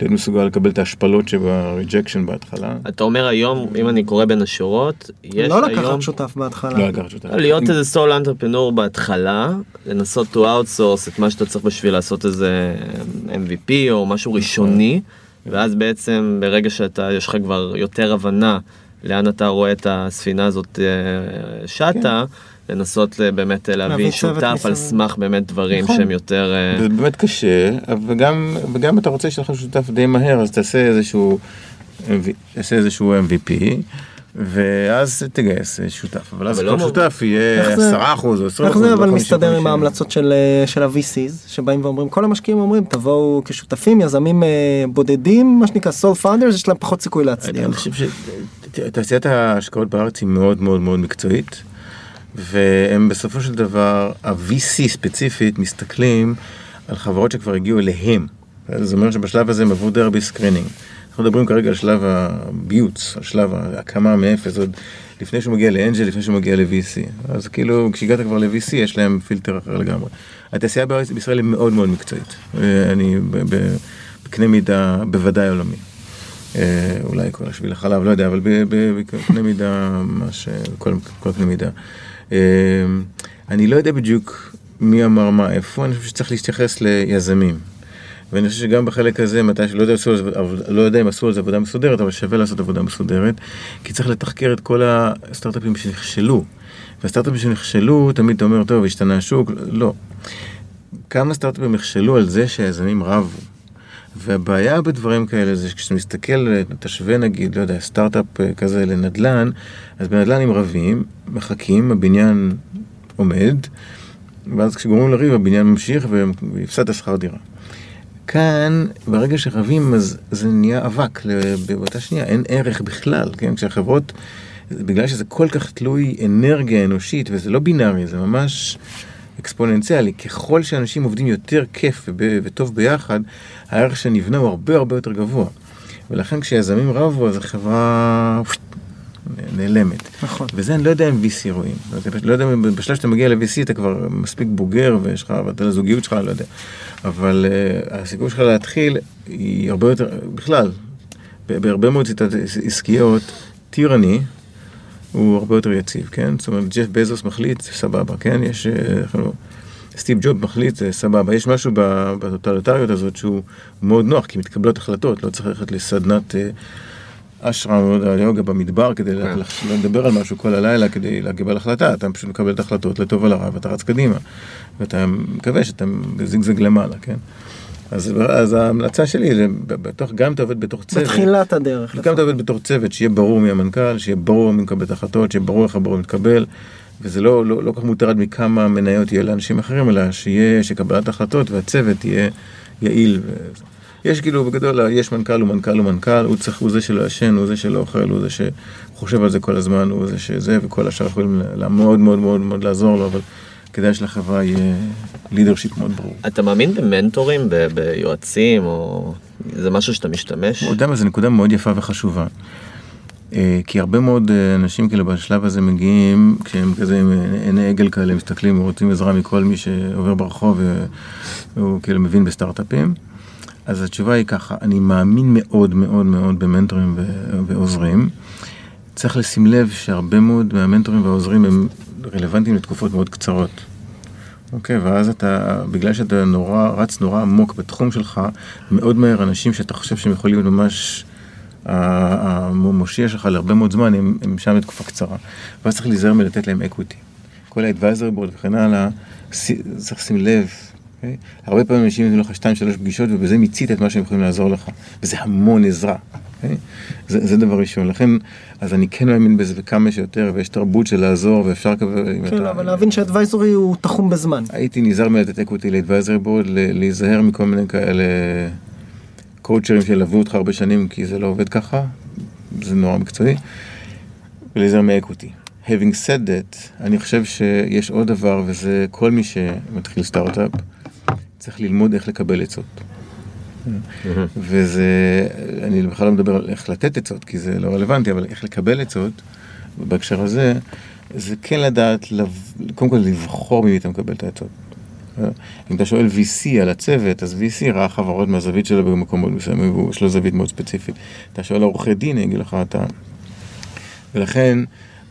Speaker 3: להיות מסוגל לקבל את ההשפלות שב-rejection בהתחלה.
Speaker 4: אתה אומר היום, אם אני קורא בין השורות, יש לא
Speaker 2: היום... לא לקחת שותף בהתחלה.
Speaker 3: לא לקחת שותף.
Speaker 4: להיות איזה סול אנטרפנור בהתחלה, לנסות to outsource את מה שאתה צריך בשביל לעשות איזה MVP או משהו ראשוני. ואז בעצם ברגע שאתה, יש לך כבר יותר הבנה לאן אתה רואה את הספינה הזאת אה, שטה, כן. לנסות באמת להביא שותף על סמך באמת דברים נכון. שהם יותר...
Speaker 3: אה, זה באמת קשה, וגם, וגם אתה רוצה שיהיה לך שותף די מהר, אז תעשה איזשהו, תעשה איזשהו MVP. ואז תגייס שותף, אבל אז כל לא שותף יהיה 10 אחוז או 20
Speaker 2: אחוז. איך זה אבל מסתדר עם ההמלצות של אה, ה-VCs שבאים ואומרים כל המשקיעים אומרים תבואו כשותפים יזמים אה, בודדים מה שנקרא sole founders יש להם פחות סיכוי להצליח.
Speaker 3: אני חושב שתעשיית ההשקעות בארץ היא מאוד מאוד מאוד מקצועית והם בסופו של דבר ה-VC ספציפית מסתכלים על חברות שכבר הגיעו אליהם. זאת אומרת שבשלב הזה הם עברו די הרבה screening. אנחנו מדברים כרגע על שלב הביוץ, על שלב ההקמה מאפס, עוד לפני שהוא מגיע ל angel, לפני שהוא מגיע ל-VC. אז כאילו, כשהגעת כבר ל-VC, יש להם פילטר אחר לגמרי. התעשייה בישראל היא מאוד מאוד מקצועית. אני בקנה מידה בוודאי עולמי. אה, אולי כל השביל החלב, לא יודע, אבל בקנה מידה, ממש, אה, כל, כל קנה מידה. אה, אני לא יודע בדיוק מי אמר מה איפה, אני חושב שצריך להתייחס ליזמים. ואני חושב שגם בחלק הזה, מתי שלא יודע, עשו לא יודע אם עשו על זה עבודה מסודרת, אבל שווה לעשות עבודה מסודרת, כי צריך לתחקר את כל הסטארט-אפים שנכשלו. והסטארט-אפים שנכשלו, תמיד אתה אומר, טוב, השתנה השוק, לא. כמה סטארט-אפים נכשלו על זה שהיזמים רבו. והבעיה בדברים כאלה זה שכשאתה מסתכל, תשווה נגיד, לא יודע, סטארט-אפ אה, כזה לנדל"ן, אז בנדל"ן הם רבים, מחכים, הבניין עומד, ואז כשגורמים לריב הבניין ממשיך והפסדת שכר דירה. כאן, ברגע שרבים, אז זה נהיה אבק באותה שנייה, אין ערך בכלל, כן? כשהחברות, בגלל שזה כל כך תלוי אנרגיה אנושית, וזה לא בינארי, זה ממש אקספוננציאלי, ככל שאנשים עובדים יותר כיף וב- וטוב ביחד, הערך שנבנה הוא הרבה הרבה יותר גבוה. ולכן כשיזמים רבו, אז החברה נעלמת.
Speaker 2: נכון.
Speaker 3: וזה אני לא יודע אם VC רואים. לא יודע אם בשלב שאתה מגיע ל-VC אתה כבר מספיק בוגר ויש לך, ואתה לזוגיות שלך, לא יודע. אבל uh, הסיכוי שלך להתחיל היא הרבה יותר, בכלל, בהרבה מאוד סיטואציות עסקיות, טירני הוא הרבה יותר יציב, כן? זאת אומרת, ג'ף בזוס מחליט, זה סבבה, כן? יש, אה, אנחנו, סטיב ג'וב מחליט, זה סבבה. יש משהו בטוטליטריות הזאת שהוא מאוד נוח, כי מתקבלות החלטות, לא צריך ללכת לסדנת... אה, אשרם, לא יודע, יוגה במדבר כדי
Speaker 4: כן.
Speaker 3: לדבר על משהו כל הלילה כדי לקבל החלטה, אתה פשוט מקבל את ההחלטות לטוב ולרע ואתה רץ קדימה. ואתה מקווה שאתה זיגזג למעלה, כן? אז, אז ההמלצה שלי זה בתוך, גם אתה עובד בתוך צוות,
Speaker 2: בתחילת הדרך.
Speaker 3: גם אתה עובד בתור צוות, שיהיה ברור מי המנכ"ל, שיהיה ברור מי מקבל את ההחלטות, שיהיה ברור איך הברור מתקבל, וזה לא, לא, לא כך מוטרד מכמה מניות יהיה לאנשים אחרים, אלא שיהיה, שקבלת החלטות והצוות יהיה יעיל. ו... יש כאילו בגדול, יש מנכ"ל הוא מנכ"ל הוא מנכ"ל, הוא צריך, הוא זה שלא ישן, הוא זה שלא אוכל, הוא זה שחושב על זה כל הזמן, הוא זה שזה, וכל השאר יכולים מאוד מאוד מאוד מאוד לעזור לו, אבל כדאי שלחברה יהיה לידרשיפ מאוד ברור.
Speaker 4: אתה מאמין במנטורים, ב- ביועצים, או זה משהו שאתה משתמש?
Speaker 3: אתה יודע מה, זו נקודה מאוד יפה וחשובה. אה, כי הרבה מאוד אה, אנשים כאילו בשלב הזה מגיעים, כשהם כזה עם עיני עגל כאלה, מסתכלים ורוצים עזרה מכל מי שעובר ברחוב והוא כאילו מבין בסטארט-אפים. אז התשובה היא ככה, אני מאמין מאוד מאוד מאוד במנטורים ועוזרים. צריך לשים לב שהרבה מאוד מהמנטורים והעוזרים הם רלוונטיים לתקופות מאוד קצרות. אוקיי, ואז אתה, בגלל שאתה נורא, רץ נורא עמוק בתחום שלך, מאוד מהר אנשים שאתה חושב שהם יכולים להיות ממש המושיע שלך להרבה מאוד זמן, הם, הם שם לתקופה קצרה. ואז צריך להיזהר מלתת להם אקוויטי. כל ה-advisory board וכן הלאה, צריך לשים לב. אוקיי? הרבה פעמים אנשים נותנים לך שתיים שלוש פגישות ובזה מיצית את מה שהם יכולים לעזור לך. וזה המון עזרה. אוקיי? זה, זה דבר ראשון. לכן, אז אני כן מאמין בזה וכמה שיותר, ויש תרבות של לעזור ואפשר לקבל...
Speaker 2: כן,
Speaker 3: אתה-
Speaker 2: אבל להבין ש advisory הוא תחום בזמן.
Speaker 3: הייתי נזהר מלתת equity ל advisory board, להיזהר מכל מיני כאלה קואוצ'רים שילוו אותך הרבה שנים, כי זה לא עובד ככה, זה נורא מקצועי, ולהיזהר מ equity. Having said that, אני חושב שיש עוד דבר, וזה כל מי שמתחיל סטארט-אפ, צריך ללמוד איך לקבל עצות. וזה, אני בכלל לא מדבר על איך לתת עצות, כי זה לא רלוונטי, אבל איך לקבל עצות, בהקשר הזה, זה כן לדעת, לב- קודם כל לבחור ממי אתה מקבל את העצות. אם אתה שואל VC על הצוות, אז VC ראה חברות מהזווית שלו במקומות מסוימים, ויש לו זווית מאוד ספציפית. אתה שואל עורכי דין, יגיד לך אתה... ולכן,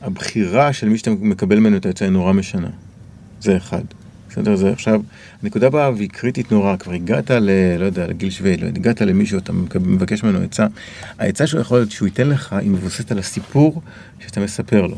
Speaker 3: הבחירה של מי שאתה מקבל ממנו את העצה היא נורא משנה. זה אחד. בסדר? זה עכשיו, הנקודה הבאה והיא קריטית נורא, כבר הגעת ל... לא יודע, לגיל שביעי, לא הגעת למישהו, אתה מבקש ממנו עצה. העצה שהוא יכול להיות שהוא ייתן לך, היא מבוססת על הסיפור שאתה מספר לו.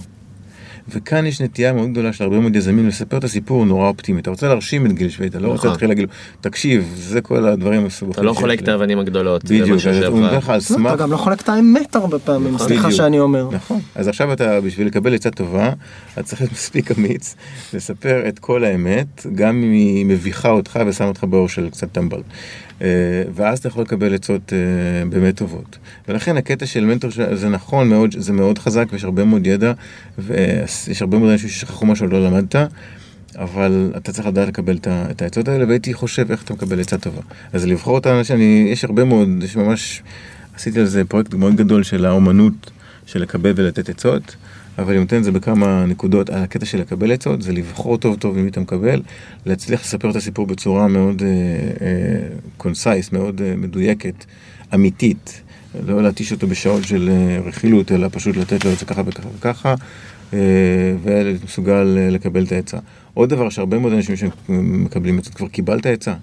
Speaker 3: וכאן יש נטייה מאוד גדולה של הרבה מאוד יזמים לספר את הסיפור נורא אופטימי. אתה רוצה להרשים את גיל שביעי, אתה לא רוצה
Speaker 4: נכון.
Speaker 3: להתחיל להגיד לו, תקשיב, זה כל הדברים המסובכים.
Speaker 4: אתה לא חולק את
Speaker 3: לי."
Speaker 4: האבנים הגדולות.
Speaker 3: בדיוק,
Speaker 4: משהו
Speaker 3: אז הוא
Speaker 4: שעבר.
Speaker 3: נותן לך על
Speaker 2: לא,
Speaker 3: סמך...
Speaker 2: אתה גם לא חולק את האמת הרבה פעמים. סליחה. שאני אומר.
Speaker 3: נכון. אז עכשיו אתה, בשביל לקבל עצה טובה, אתה צריך להיות מספיק אמיץ, לספר את כל האמת, גם אם היא מביכה אותך ושמה אותך באור של קצת טמבל. אה, ואז אתה יכול לקבל עצות אה, באמת טובות. ולכן הקטע של מנטור, זה נכון מאוד, זה מאוד חזק ויש הרבה מאוד ידע, ויש הרבה מאוד אנשים ששכחו משהו שלא למדת. אבל אתה צריך לדעת לקבל את העצות האלה, והייתי חושב איך אתה מקבל עצה טובה. אז לבחור את האנשים, אני, יש הרבה מאוד, יש ממש, עשיתי על זה פרויקט מאוד גדול של האומנות של לקבל ולתת עצות, אבל אני נותן את זה בכמה נקודות. הקטע של לקבל עצות זה לבחור טוב טוב עם מי אתה מקבל, להצליח לספר את הסיפור בצורה מאוד concise, מאוד אה, מדויקת, אמיתית. לא להתיש אותו בשעות של אה, רכילות, אלא פשוט לתת לו את זה ככה וככה וככה, מסוגל אה, לקבל את העצה. עוד דבר שהרבה מאוד אנשים שמקבלים זה, כבר קיבלת עצה.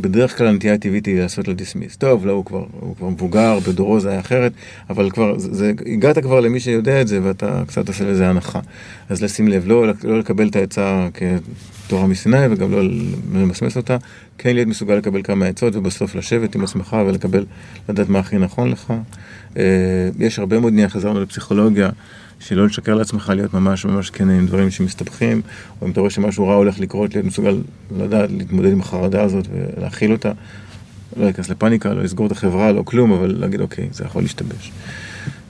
Speaker 3: בדרך כלל הנטייה הטבעית היא לעשות לו dismiss. טוב, לא, הוא כבר, הוא כבר מבוגר, בדורו זה היה אחרת, אבל כבר, זה, זה, הגעת כבר למי שיודע את זה ואתה קצת עושה לזה הנחה. אז לשים לב, לא, לא לקבל את העצה כתורה מסיני וגם לא למסמס אותה, כן להיות מסוגל לקבל כמה עצות ובסוף לשבת עם עצמך ולקבל, לדעת מה הכי נכון לך. אה, יש הרבה מאוד עניין, חזרנו לפסיכולוגיה. שלא לשקר לעצמך, להיות ממש ממש כן עם דברים שמסתבכים, או אם אתה רואה שמשהו רע הולך לקרות, להיות מסוגל לדעת, להתמודד עם החרדה הזאת ולהכיל אותה. לא להיכנס לפאניקה, לא לסגור את החברה, לא כלום, אבל להגיד, אוקיי, זה יכול להשתבש.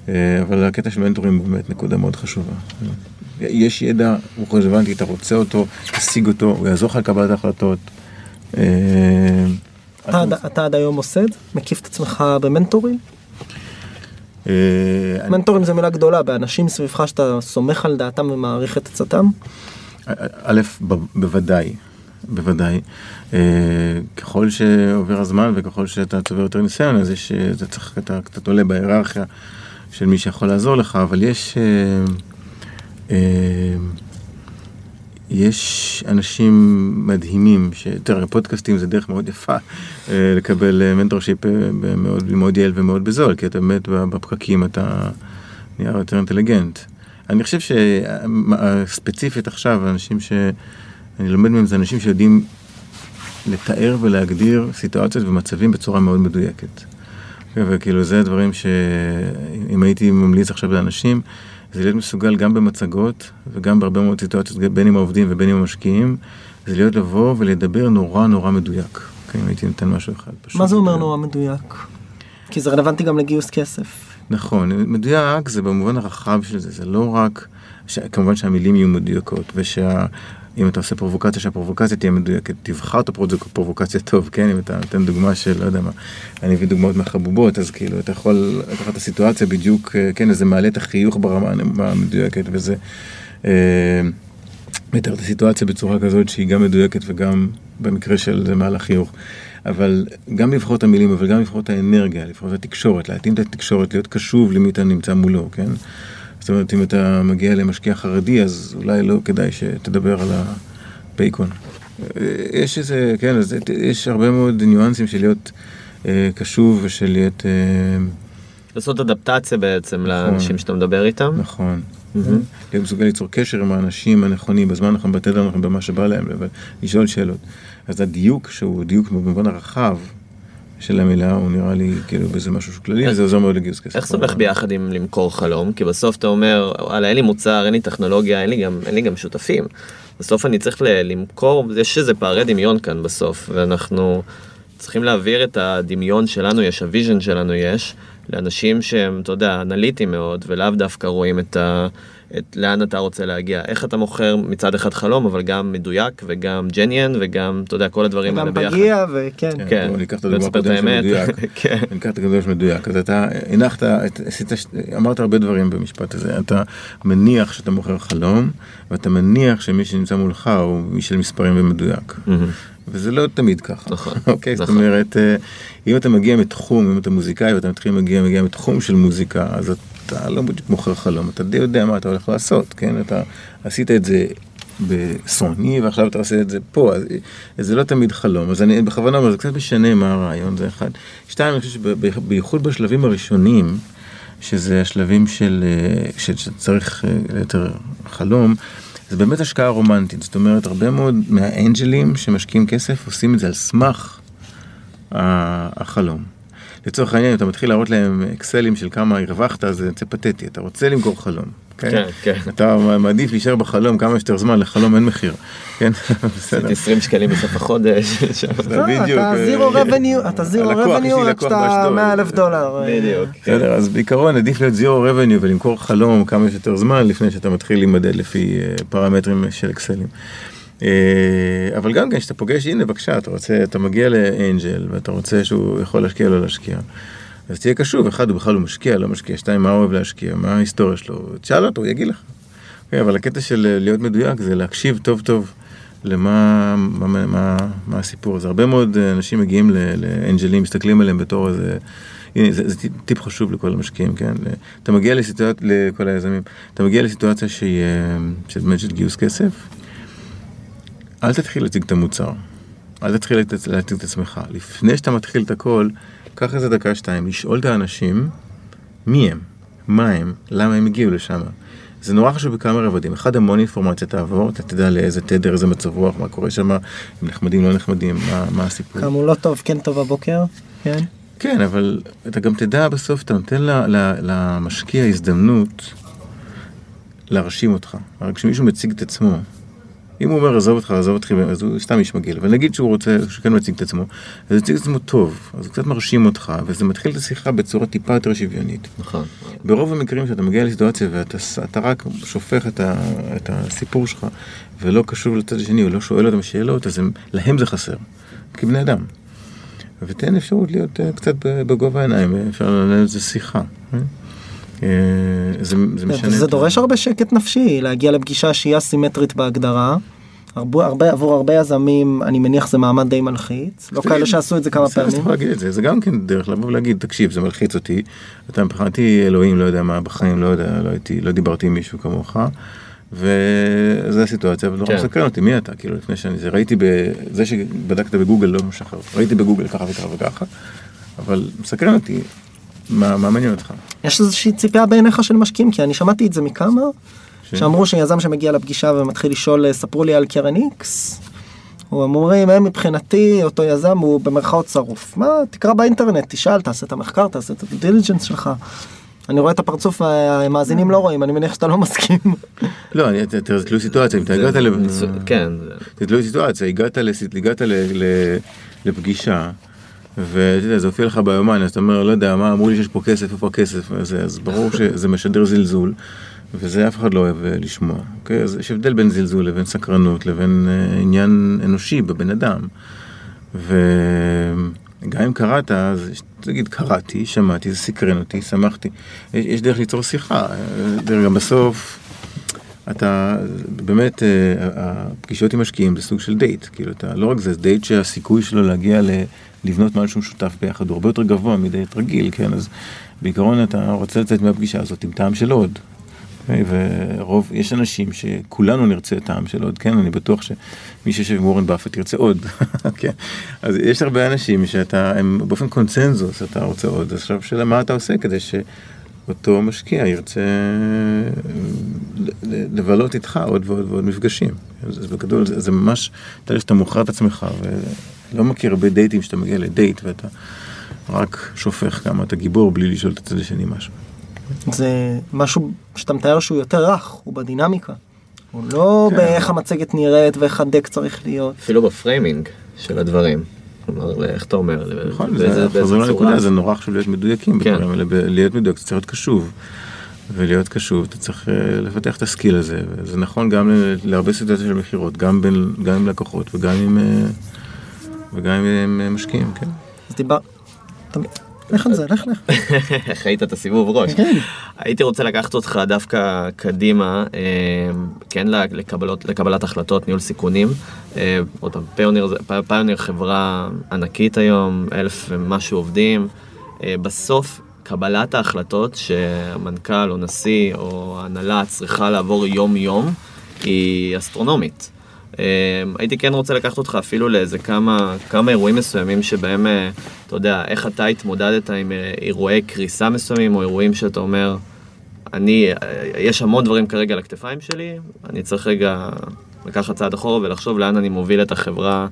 Speaker 3: אה, אבל הקטע של מנטורים הוא באמת נקודה מאוד חשובה. יש ידע, הוא רלוונטי, אתה רוצה אותו, תשיג אותו, הוא יעזור לך לקבלת ההחלטות. אה,
Speaker 2: אתה עד היום עושה את זה? מקיף את עצמך במנטורים?
Speaker 3: אה,
Speaker 2: מנטורים זה מילה גדולה באנשים סביבך שאתה סומך על דעתם ומעריך את עצתם?
Speaker 3: א', בוודאי, בוודאי. אה, ככל שעובר הזמן וככל שאתה צובר יותר ניסיון, אז יש, אתה צריך, אתה קצת עולה בהיררכיה של מי שיכול לעזור לך, אבל יש... אה, יש אנשים מדהימים, תראה, פודקאסטים זה דרך מאוד יפה אה, לקבל mentorship אה, מאוד, מאוד יעיל ומאוד בזול, כי אתה באמת בפקקים אתה נהיה יותר אינטליגנט. אני חושב שספציפית עכשיו, אנשים שאני לומד מהם זה אנשים שיודעים לתאר ולהגדיר סיטואציות ומצבים בצורה מאוד מדויקת. וכאילו זה הדברים שאם הייתי ממליץ עכשיו לאנשים, זה להיות מסוגל גם במצגות וגם בהרבה מאוד סיטואציות, בין עם העובדים ובין עם המשקיעים, זה להיות לבוא ולדבר נורא נורא מדויק. כן, הייתי נותן משהו אחד.
Speaker 2: מה זה אומר נורא מדויק? כי זה רלוונטי גם לגיוס כסף.
Speaker 3: נכון, מדויק זה במובן הרחב של זה, זה לא רק, ש... כמובן שהמילים יהיו מדויקות, ושה... אם אתה עושה פרובוקציה, שהפרובוקציה תהיה מדויקת, תבחר את הפרובוקציה טוב, כן? אם אתה נותן דוגמה של, לא יודע מה, אני מביא דוגמאות מהחבובות, אז כאילו, אתה יכול לקחת את הסיטואציה בדיוק, אה, כן, זה מעלה את החיוך ברמה המדויקת, וזה אה, מתאר את הסיטואציה בצורה כזאת שהיא גם מדויקת וגם במקרה של זה מעל החיוך. אבל גם לבחור את המילים, אבל גם לבחור את האנרגיה, לבחור את התקשורת, להתאים את התקשורת, להיות קשוב למי אתה נמצא מולו, כן? זאת אומרת, אם אתה מגיע למשקיע חרדי, אז אולי לא כדאי שתדבר על הבייקון. יש איזה, כן, אז יש הרבה מאוד ניואנסים של להיות אה, קשוב ושל להיות... אה,
Speaker 4: לעשות אדפטציה בעצם נכון, לאנשים שאתה מדבר איתם.
Speaker 3: נכון. Mm-hmm. להיות מסוגל ליצור קשר עם האנשים הנכונים, בזמן הנכון, בתדר הנכון, במה שבא להם, לשאול שאלות. אז הדיוק, שהוא דיוק במובן הרחב, של המילה, הוא נראה לי כאילו בזה משהו שהוא כללי, זה עוזר מאוד לגיוס כסף.
Speaker 4: איך זה הולך ביחד עם למכור חלום? כי בסוף אתה אומר, וואלה, אין לי מוצר, אין לי טכנולוגיה, אין לי גם, אין לי גם שותפים. בסוף אני צריך למכור, יש איזה פערי דמיון כאן בסוף, ואנחנו צריכים להעביר את הדמיון שלנו יש, ה vision שלנו יש, לאנשים שהם, אתה יודע, אנליטיים מאוד, ולאו דווקא רואים את ה... את לאן אתה רוצה להגיע, איך אתה מוכר מצד אחד חלום, אבל גם מדויק וגם ג'ניאן וגם, אתה יודע, כל הדברים
Speaker 2: האלה ביחד. גם פגיע וכן.
Speaker 3: כן, כן. אני אקח את הדוגמא הקודם שמדויק. כן. אני אקח את הדוגמא שמדויק. אז אתה הנחת, עשית, אמרת הרבה דברים במשפט הזה. אתה מניח שאתה מוכר חלום, ואתה מניח שמי שנמצא מולך הוא מי של מספרים ומדויק. וזה לא תמיד ככה.
Speaker 4: נכון.
Speaker 3: אוקיי, זאת נכון. אומרת, אה, אם אתה מגיע מתחום, אם אתה מוזיקאי ואתה מתחיל מגיע, מגיע מתחום של מוזיקה, אז אתה לא בדיוק מוכר חלום, אתה די יודע מה אתה הולך לעשות, כן? אתה עשית את זה בסוני ועכשיו אתה עושה את זה פה, אז זה לא תמיד חלום, אז אני בכוונה אומר, זה קצת משנה מה הרעיון, זה אחד. שתיים, אני חושב שבייחוד בשלבים הראשונים, שזה השלבים של, אה, שצריך אה, יותר חלום, זה באמת השקעה רומנטית, זאת אומרת, הרבה מאוד מהאנג'לים שמשקיעים כסף עושים את זה על סמך החלום. לצורך העניין, אם אתה מתחיל להראות להם אקסלים של כמה הרווחת, זה יוצא פתטי, אתה רוצה למכור חלום.
Speaker 4: כן, כן. כן.
Speaker 3: אתה מעדיף להישאר בחלום כמה שיותר זמן, לחלום אין מחיר. כן,
Speaker 4: בסדר. 20 שקלים בסוף החודש.
Speaker 3: בדיוק.
Speaker 2: אתה זירו רבניו, אתה זירו רבניו עד שאתה 100 אלף דולר.
Speaker 4: בדיוק.
Speaker 3: בסדר, אז בעיקרון עדיף להיות זירו רבניו ולמכור חלום כמה שיותר זמן לפני שאתה מתחיל להימדד לפי אה, פרמטרים של אקסלים. אה, אבל גם כן, כשאתה פוגש, הנה בבקשה, אתה רוצה, אתה מגיע לאנג'ל ואתה רוצה שהוא יכול להשקיע או לא להשקיע. אז תהיה קשוב, אחד הוא בכלל לא משקיע, לא משקיע, שתיים, מה הוא אוהב להשקיע, מה ההיסטוריה שלו, תשאל אותו, הוא יגיד לך. Okay, אוקיי, אבל הקטע של להיות מדויק זה להקשיב טוב טוב למה מה, מה, מה, הסיפור הזה. הרבה מאוד אנשים מגיעים לאנג'לים, מסתכלים עליהם בתור איזה הנה, זה, זה טיפ- חשוב לכל המשקיעים, כן? אתה מגיע לסיטואציה, לכל היזמים, אתה מגיע לסיטואציה שהיא, אה, של באמת של גיוס כסף, אל תתחיל להציג את המוצר. אל תתחיל להציג את עצמך. לפני שאתה מתחיל את הכל, קח איזה דקה שתיים, לשאול את האנשים מי הם, מה הם, למה הם הגיעו לשם. זה נורא חשוב בכמה רבדים. אחד, המון אינפורמציה תעבור, אתה תדע לאיזה תדר, איזה מצב רוח, מה קורה שם, אם נחמדים, לא נחמדים, מה, מה הסיפור.
Speaker 2: כמה הוא לא טוב, כן טוב הבוקר, כן.
Speaker 3: כן, אבל אתה גם תדע בסוף, אתה נותן ל- ל- למשקיע הזדמנות להרשים אותך. הרי כשמישהו מציג את עצמו, אם הוא אומר עזוב אותך, עזוב אותך, אז הוא סתם איש מגעיל, אבל נגיד שהוא רוצה, שהוא כן מציג את עצמו, אז הוא מציג את עצמו טוב, אז הוא קצת מרשים אותך, וזה מתחיל את השיחה בצורה טיפה יותר שוויונית.
Speaker 4: נכון.
Speaker 3: ברוב המקרים שאתה מגיע לסיטואציה ואתה אתה רק שופך את, ה, את הסיפור שלך ולא קשור לצד השני, או לא שואל אותם שאלות, אז הם, להם זה חסר, כבני אדם. ותן אפשרות להיות uh, קצת בגובה העיניים, אפשר לנהל את זה שיחה. אה? זה, זה משנה.
Speaker 2: זה דורש הרבה שקט נפשי, להגיע לפגישה שהיא אסימטרית בהגדרה. הרבה, הרבה, עבור הרבה יזמים, אני מניח זה מעמד די מלחיץ. לא כאלה שעשו את זה כמה פעמים.
Speaker 3: יכול להגיד את זה, זה גם כן דרך לבוא ולהגיד, תקשיב, זה מלחיץ אותי, אתה מבחינתי אלוהים, לא יודע מה, בחיים לא יודע, לא הייתי, לא דיברתי עם מישהו כמוך, וזו הסיטואציה, אבל נורא
Speaker 4: כן.
Speaker 3: מסקרן אותי, מי אתה, כאילו, לפני שאני, זה ראיתי, בזה שבדקת בגוגל לא משחרר, ראיתי בגוגל ככה וככה וככה, אבל מסקרן אותי, מה מה מעניין אותך?
Speaker 2: יש איזושהי ציפייה בעיניך של משקיעים, כי אני שמעתי את זה מכמה,
Speaker 3: ש-
Speaker 2: שאמרו שיזם שמגיע לפגישה ומתחיל לשאול, ספרו לי על קרן איקס, הוא אומרים, הם מבחינתי, אותו יזם הוא במרכאות שרוף. מה, תקרא באינטרנט, תשאל, תעשה את המחקר, תעשה את ה diligence שלך. אני רואה את הפרצוף, המאזינים לא רואים, אני מניח שאתה לא מסכים.
Speaker 3: לא, תראה, זה תלוי סיטואציה, אם אתה הגעת ל...
Speaker 4: כן, זה-
Speaker 3: תלוי סיטואציה, הגעת. לפגישה, ואתה יודע, זה הופיע לך ביומן, אז אתה אומר, לא יודע, מה, אמרו לי שיש פה כסף, איפה הכסף, אז, אז ברור שזה משדר זלזול, וזה אף אחד לא אוהב אה, לשמוע, אוקיי? אז יש הבדל בין זלזול לבין סקרנות, לבין אה, עניין אנושי בבן אדם. וגם אם קראת, אז תגיד, קראתי, שמעתי, זה סקרן אותי, שמחתי. יש, יש דרך ליצור שיחה, אה, דרך גם בסוף. אתה באמת, אה, הפגישות עם משקיעים זה סוג של דייט, כאילו אתה, לא רק זה, זה דייט שהסיכוי שלו להגיע לבנות משהו משותף ביחד הוא הרבה יותר גבוה מדייט רגיל, כן, אז בעיקרון אתה רוצה לצאת מהפגישה הזאת עם טעם של עוד. ורוב, יש אנשים שכולנו נרצה טעם של עוד, כן, אני בטוח שמי שיושב עם וורן באפט ירצה עוד, כן, אז יש הרבה אנשים שאתה, הם באופן קונצנזוס, אתה רוצה עוד, אז עכשיו שאלה מה אתה עושה כדי ש... אותו משקיע ירצה ל- לבלות איתך עוד ועוד ועוד מפגשים. אז, אז בגדול זה, זה ממש, אתה יודע שאתה מוכר את עצמך ולא מכיר הרבה דייטים שאתה מגיע לדייט ואתה רק שופך כמה אתה גיבור בלי לשאול את הצד השני משהו.
Speaker 2: זה משהו שאתה מתאר שהוא יותר רך, הוא בדינמיקה. הוא לא
Speaker 3: כן.
Speaker 2: באיך המצגת נראית ואיך הדק צריך להיות.
Speaker 4: אפילו בפריימינג של הדברים. כלומר, איך אתה אומר?
Speaker 3: נכון,
Speaker 4: באיזה-
Speaker 3: זה
Speaker 4: באיזה
Speaker 3: חוזר
Speaker 4: צורה?
Speaker 3: לנקודה, זה נורא חשוב להיות מדויקים
Speaker 4: כן.
Speaker 3: בדברים האלה, ב- להיות מדויק, אתה צריך להיות קשוב. ולהיות קשוב, אתה צריך אה, לפתח את הסקיל הזה, וזה נכון גם להרבה סיטואציות של מכירות, גם, בין- גם עם לקוחות וגם עם, אה, וגם עם אה, משקיעים, כן.
Speaker 2: אז דיבר... לך על זה, לך לך.
Speaker 4: ראית את הסיבוב ראש.
Speaker 2: כן.
Speaker 4: הייתי רוצה לקחת אותך דווקא קדימה, אה, כן לקבלות, לקבלת החלטות, ניהול סיכונים. אה, עוד פעם, פיוניר, פיוניר חברה ענקית היום, אלף ומשהו עובדים. בסוף, קבלת ההחלטות שהמנכ"ל או נשיא או ההנהלה צריכה לעבור יום-יום, היא אסטרונומית. אה, הייתי כן רוצה לקחת אותך אפילו לאיזה כמה, כמה אירועים מסוימים שבהם, אה, אתה יודע, איך אתה התמודדת עם אה, אירועי קריסה מסוימים, או אירועים שאתה אומר, אני, אה, יש המון דברים כרגע על הכתפיים שלי, אני צריך רגע לקחת צעד אחורה ולחשוב לאן אני מוביל את החברה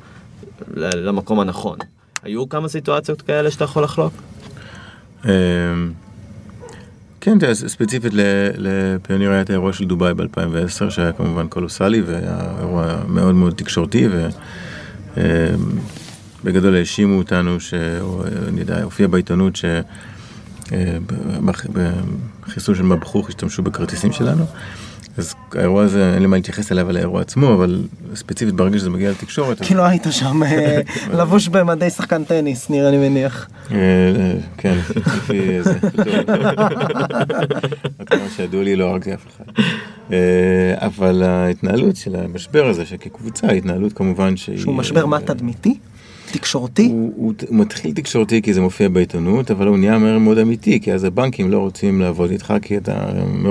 Speaker 4: למקום הנכון. היו כמה סיטואציות כאלה שאתה יכול לחלוק?
Speaker 3: כן, תראה, ספציפית לפיוניר היה את האירוע של דובאי ב-2010, שהיה כמובן קולוסלי, והיה אירוע מאוד מאוד תקשורתי, ובגדול האשימו אותנו, ש- או, אני יודע, הופיע בעיתונות ש... אה, של מבחוך השתמשו בכרטיסים שלנו. אז האירוע הזה, אין לי מה להתייחס אליו על האירוע עצמו, אבל ספציפית ברגע שזה מגיע לתקשורת,
Speaker 2: כי לא היית שם אה, לבוש במדי שחקן טניס, נראה לי מניח.
Speaker 3: אה, כן, לפי זה. עד כמה שידוע לי לא הרגתי אף אחד. אה, אבל ההתנהלות של המשבר הזה, שכקבוצה, ההתנהלות כמובן שהיא...
Speaker 2: שהוא משבר מה תדמיתי? תקשורתי?
Speaker 3: הוא, הוא, הוא מתחיל תקשורתי כי זה מופיע בעיתונות, אבל הוא נהיה מהר מאוד אמיתי, כי אז הבנקים לא רוצים לעבוד איתך כי אתה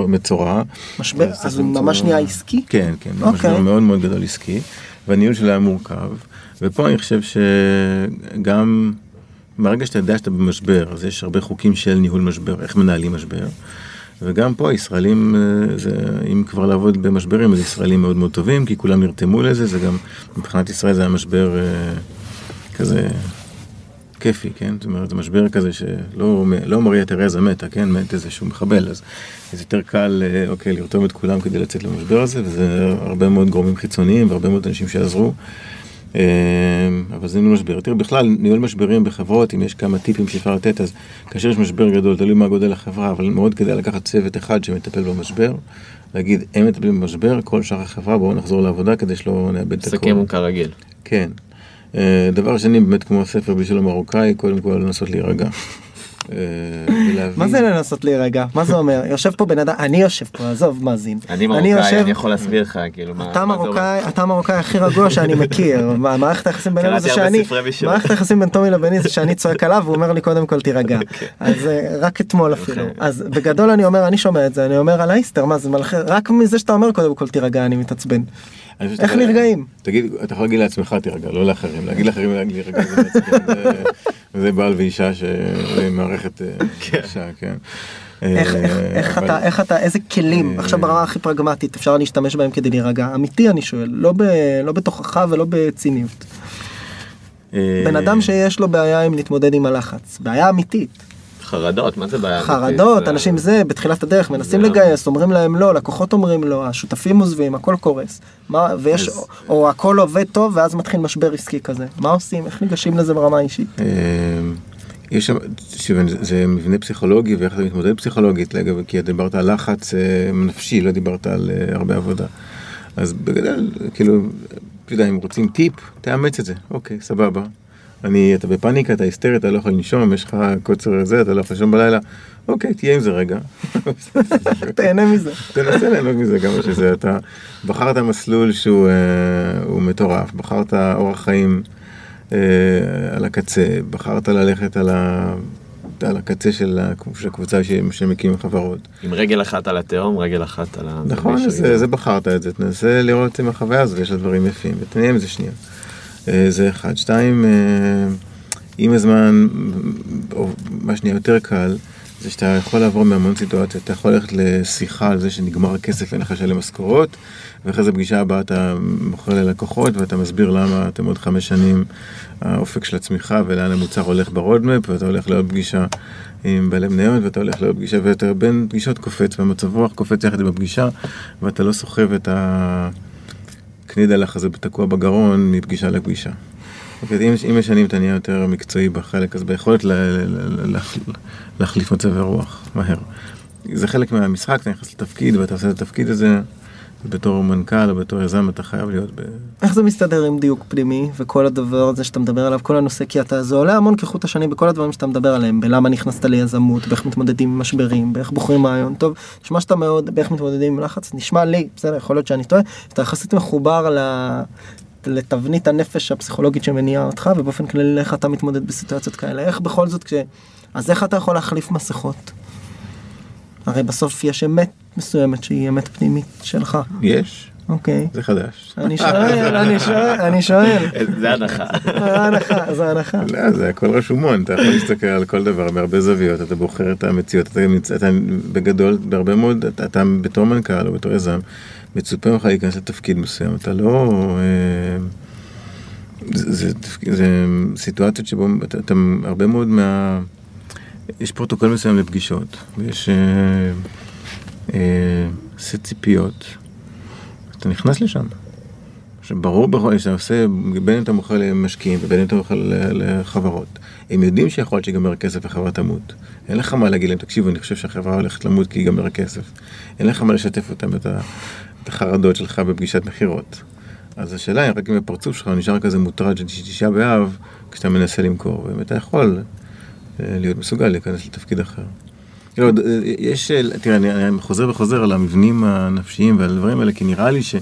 Speaker 3: מצורע.
Speaker 2: משבר,
Speaker 3: אז
Speaker 2: הוא ממש נהיה עסקי?
Speaker 3: כן, כן,
Speaker 2: אוקיי.
Speaker 3: משבר מאוד מאוד גדול עסקי, והניהול שלו היה מורכב, ופה אני חושב שגם מהרגע שאתה יודע שאתה במשבר, אז יש הרבה חוקים של ניהול משבר, איך מנהלים משבר, וגם פה ישראלים, אה, זה, אם כבר לעבוד במשברים, אז ישראלים מאוד מאוד טובים, כי כולם נרתמו לזה, זה גם, מבחינת ישראל זה היה משבר אה, כזה כיפי, כן? זאת אומרת, זה משבר כזה שלא לא מריה תרזה מתה, כן? מת איזשהו מחבל, אז זה יותר קל, אה, אוקיי, לרתום את כולם כדי לצאת למשבר הזה, וזה הרבה מאוד גורמים חיצוניים והרבה מאוד אנשים שעזרו. אה, אבל זה ניהול משבר. תראה, בכלל, ניהול משברים בחברות, אם יש כמה טיפים שאפשר לתת, אז כאשר יש משבר גדול, תלוי מה גודל החברה, אבל מאוד כדאי לקחת צוות אחד שמטפל במשבר, להגיד, הם מטפלים במשבר, כל שאר החברה, בואו נחזור לעבודה כדי שלא נאבד את הכל.
Speaker 4: מסכם כרגיל.
Speaker 3: כן. אה, דבר שני, באמת כמו הספר בשביל המרוקאי, קודם כל לנסות להירגע. אה, ולהבין-
Speaker 2: מה זה לנסות להירגע? מה זה אומר? יושב פה בן אדם, אני יושב פה, עזוב מאזין.
Speaker 4: אני מרוקאי, אני יכול להסביר לך, כאילו, מה...
Speaker 2: אתה. מרוקאי, אתה המרוקאי הכי רגוע שאני מכיר. מה- מערכת היחסים בינינו זה שאני. מערכת היחסים בין טומי לביני זה שאני צועק עליו והוא אומר לי קודם כל תירגע. אז אה, רק אתמול אפילו.
Speaker 4: אוקיי.
Speaker 2: אז בגדול אני אומר, אני שומע את זה, אני אומר על האיסטר, מה זה מלכי, רק מזה שאתה אומר קודם כל תירגע אני מתעצבן. איך נרגעים?
Speaker 3: תגיד, אתה יכול להגיד לעצמך תירגע, לא לאחרים. להגיד לאחרים להירגע זה מעצבן. זה- זה בעל ואישה שמערכת אישה, כן.
Speaker 2: איך, איך
Speaker 3: אבל-
Speaker 2: אתה, איך אתה, איזה כלים,
Speaker 3: אה,
Speaker 2: עכשיו ברמה הכי פרגמטית אפשר להשתמש בהם כדי להירגע? אמיתי אני שואל, לא, ב, לא בתוכחה ולא בציניות.
Speaker 3: אה,
Speaker 2: בן אדם שיש לו בעיה עם להתמודד עם הלחץ, בעיה אמיתית.
Speaker 4: חרדות, מה זה בעיה?
Speaker 2: חרדות,
Speaker 4: אמיתית?
Speaker 2: אנשים זה, בתחילת הדרך, מנסים
Speaker 4: זה-
Speaker 2: לגייס, אומרים להם לא, לקוחות אומרים לא, השותפים עוזבים, הכל קורס. מה, ויש,
Speaker 3: אז-
Speaker 2: או, או הכל עובד טוב ואז מתחיל משבר עסקי כזה. מה עושים? איך ניגשים לזה ברמה האישית?
Speaker 3: אה, יש שם, שוב, זה- זה מבנה פסיכולוגי ואיך אתה מתמודד פסיכולוגית, לגב- כי דיברת על לחץ אה, נפשי, לא דיברת על אה, הרבה עבודה. אז בגדול, כאילו, אתה יודע, אם רוצים טיפ, תאמץ את זה, אוקיי, סבבה. אני, אתה בפאניקה, אתה היסטרי, אתה לא יכול לנשום, יש לך קוצר זה, אתה לא יכול לישון בלילה, אוקיי, תהיה עם זה רגע.
Speaker 2: תהנה מזה.
Speaker 3: תנסה ליהנות מזה כמה שזה, אתה בחרת מסלול שהוא אה, מטורף, בחרת אורח חיים אה, על הקצה, בחרת ללכת על, ה, על הקצה של, הקבוצה שמקים חברות.
Speaker 4: עם רגל אחת על התהום, רגל אחת על ה...
Speaker 3: נכון,
Speaker 4: מישהו
Speaker 3: אז זה, זה בחרת את זה, תנסה לראות עם החוויה הזאת, יש לה דברים יפים, ותנהל עם זה שנייה. אה, זה אחד. שתיים, אה, עם הזמן, או מה שנהיה יותר קל, זה שאתה יכול לעבור מהמון סיטואציות, אתה יכול ללכת לשיחה על זה שנגמר הכסף, אין לך לשלם משכורות, ואחרי זה פגישה הבאה אתה מוכר ללקוחות ואתה מסביר למה אתם עוד חמש שנים האופק של הצמיחה ולאן המוצר הולך ברודמפ, ואתה הולך לעוד פגישה עם בעלי מניות, ואתה הולך לעוד פגישה, ואתה בין פגישות קופץ, והמצב רוח קופץ יחד עם הפגישה, ואתה לא סוחב את הקנידלח הזה תקוע בגרון מפגישה לפגישה. אוקיי, אם, משנים אתה נהיה יותר מקצועי בחלק, אז ביכולת להחליף מצבי רוח מהר. זה חלק מהמשחק, אתה נכנס לתפקיד ואתה עושה את התפקיד הזה, בתור מנכ"ל או בתור יזם אתה חייב להיות ב...
Speaker 2: איך זה מסתדר עם דיוק פנימי וכל הדבר הזה שאתה מדבר עליו, כל הנושא, כי אתה, זה עולה המון כחוט השני בכל הדברים שאתה מדבר עליהם, בלמה נכנסת ליזמות, באיך מתמודדים עם משברים, באיך בוחרים רעיון טוב, נשמע שאתה מאוד, באיך מתמודדים עם לחץ, נשמע לי, בסדר, יכול להיות שאני טועה, שאתה יחסית מחובר ל... לתבנית הנפש הפסיכולוגית שמניעה אותך, ובאופן כללי איך אתה מתמודד בסיטואציות כאלה, איך בכל זאת כש... אז איך אתה יכול להחליף מסכות? הרי בסוף יש אמת מסוימת שהיא אמת פנימית שלך,
Speaker 3: יש,
Speaker 2: אוקיי.
Speaker 3: זה חדש.
Speaker 2: אני שואל, אני שואל, אני שואל.
Speaker 4: זה הנחה.
Speaker 2: זה הנחה, זה הנחה.
Speaker 3: לא, זה הכל רשומון, אתה יכול להסתכל על כל דבר מהרבה זוויות, אתה בוחר את המציאות, אתה, מצ- אתה בגדול, בהרבה מאוד, אתה, אתה בתור מנכ"ל או בתור יזם, מצופה ממך להיכנס לתפקיד מסוים, אתה לא... אה, זה, סיטואציות שבו אתה, אתה הרבה מאוד מה... יש פרוטוקול מסוים לפגישות, ויש אה, אה, סט ציפיות, אתה נכנס לשם. עכשיו, ברור בכל שאתה עושה, בין אם אתה מוכר למשקיעים ובין אם אתה מוכר לחברות, הם יודעים שיכול להיות שיגמר הכסף והחברה תמות. אין לך מה להגיד להם, תקשיבו, אני חושב שהחברה הולכת למות כי ייגמר הכסף. אין לך מה לשתף אותם, את, החרדות שלך בפגישת מכירות. אז השאלה היא רק אם הפרצוף שלך נשאר כזה מוטרד של תשעה באב, כשאתה מנסה למכור, ואם אתה יכול להיות מסוגל להיכנס לתפקיד אחר. אה, יש, אה, תראה, אני, אני חוזר וחוזר על המבנים הנפשיים ועל הדברים האלה, כי נראה לי ש...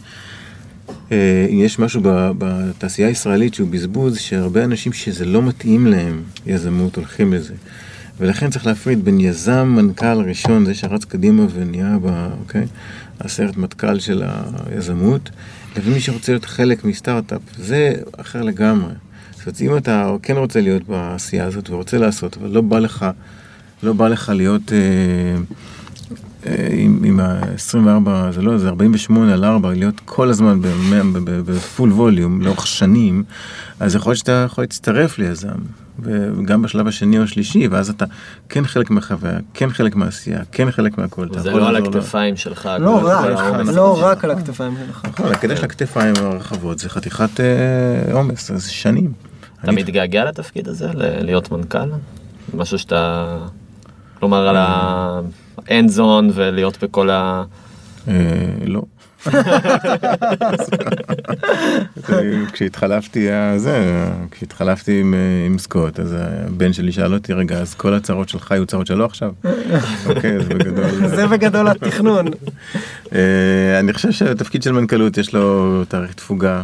Speaker 3: אה, משהו בתעשייה הישראלית שהוא בזבוז, שהרבה אנשים שזה לא מתאים להם, יזמות, הולכים לזה. ולכן צריך להפריד בין יזם, מנכ"ל ראשון, זה שרץ קדימה ונהיה, ב, אוקיי, הסרט מטכ"ל של היזמות, לבין מי שרוצה להיות חלק מסטארט-אפ. זה אחר לגמרי. זאת אומרת, אם אתה כן רוצה להיות בעשייה הזאת ורוצה לעשות, אבל לא בא לך, לא בא לך להיות... אה, אה, עם, עם ה-24, זה לא, זה 48 על 4, להיות כל הזמן בפול ווליום לאורך שנים, אז יכול להיות שאתה יכול להצטרף ליזם, וגם בשלב השני או השלישי, ואז אתה כן חלק מהחוויה, כן חלק מהעשייה, כן חלק מהכל.
Speaker 4: זה לא על
Speaker 3: לעזור לו.
Speaker 4: הכתפיים שלך.
Speaker 2: לא רק, לא רק. על הכתפיים שלך.
Speaker 3: נכון, של הכתפיים הרחבות זה חתיכת אה, עומס, זה שנים.
Speaker 4: אתה מתגעגע לתפקיד הזה, להיות מנכ"ל? משהו שאתה... כלומר, על ה-end zone ולהיות בכל ה...
Speaker 3: אה, לא. כשהתחלפתי, אה, זה, כשהתחלפתי עם, אה, עם סקוט, אז הבן שלי שאל אותי, רגע, אז כל הצרות שלך היו צרות שלו עכשיו? אוקיי, אז בגדול.
Speaker 2: זה בגדול התכנון.
Speaker 3: אני חושב שהתפקיד של מנכ"לות יש לו תאריך תפוגה,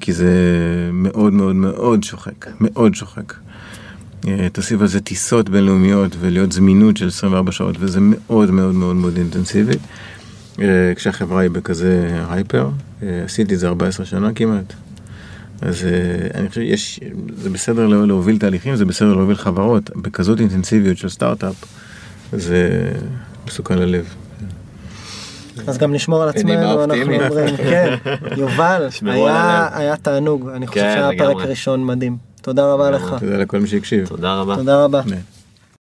Speaker 3: כי זה מאוד מאוד מאוד שוחק, מאוד שוחק. אה, תוסיף על זה טיסות בינלאומיות ולהיות זמינות של 24 שעות, וזה מאוד מאוד מאוד מאוד אינטנסיבי. אה, כשהחברה היא בכזה הייפר, אה, עשיתי את זה 14 שנה כמעט. אז אה, אני חושב שיש, זה בסדר לה- להוביל תהליכים, זה בסדר להוביל חברות, בכזאת אינטנסיביות של סטארט-אפ, זה מסוכן ללב.
Speaker 2: אז גם נשמור על עצמנו, אנחנו. אומרים, כן, יובל, היה- תענוג, אני חושב
Speaker 4: כן,
Speaker 2: שהיה פרק. ראשון מדהים. תודה רבה לך.
Speaker 3: תודה לכל מי שהקשיב.
Speaker 4: תודה רבה.
Speaker 2: תודה רבה.
Speaker 3: כן.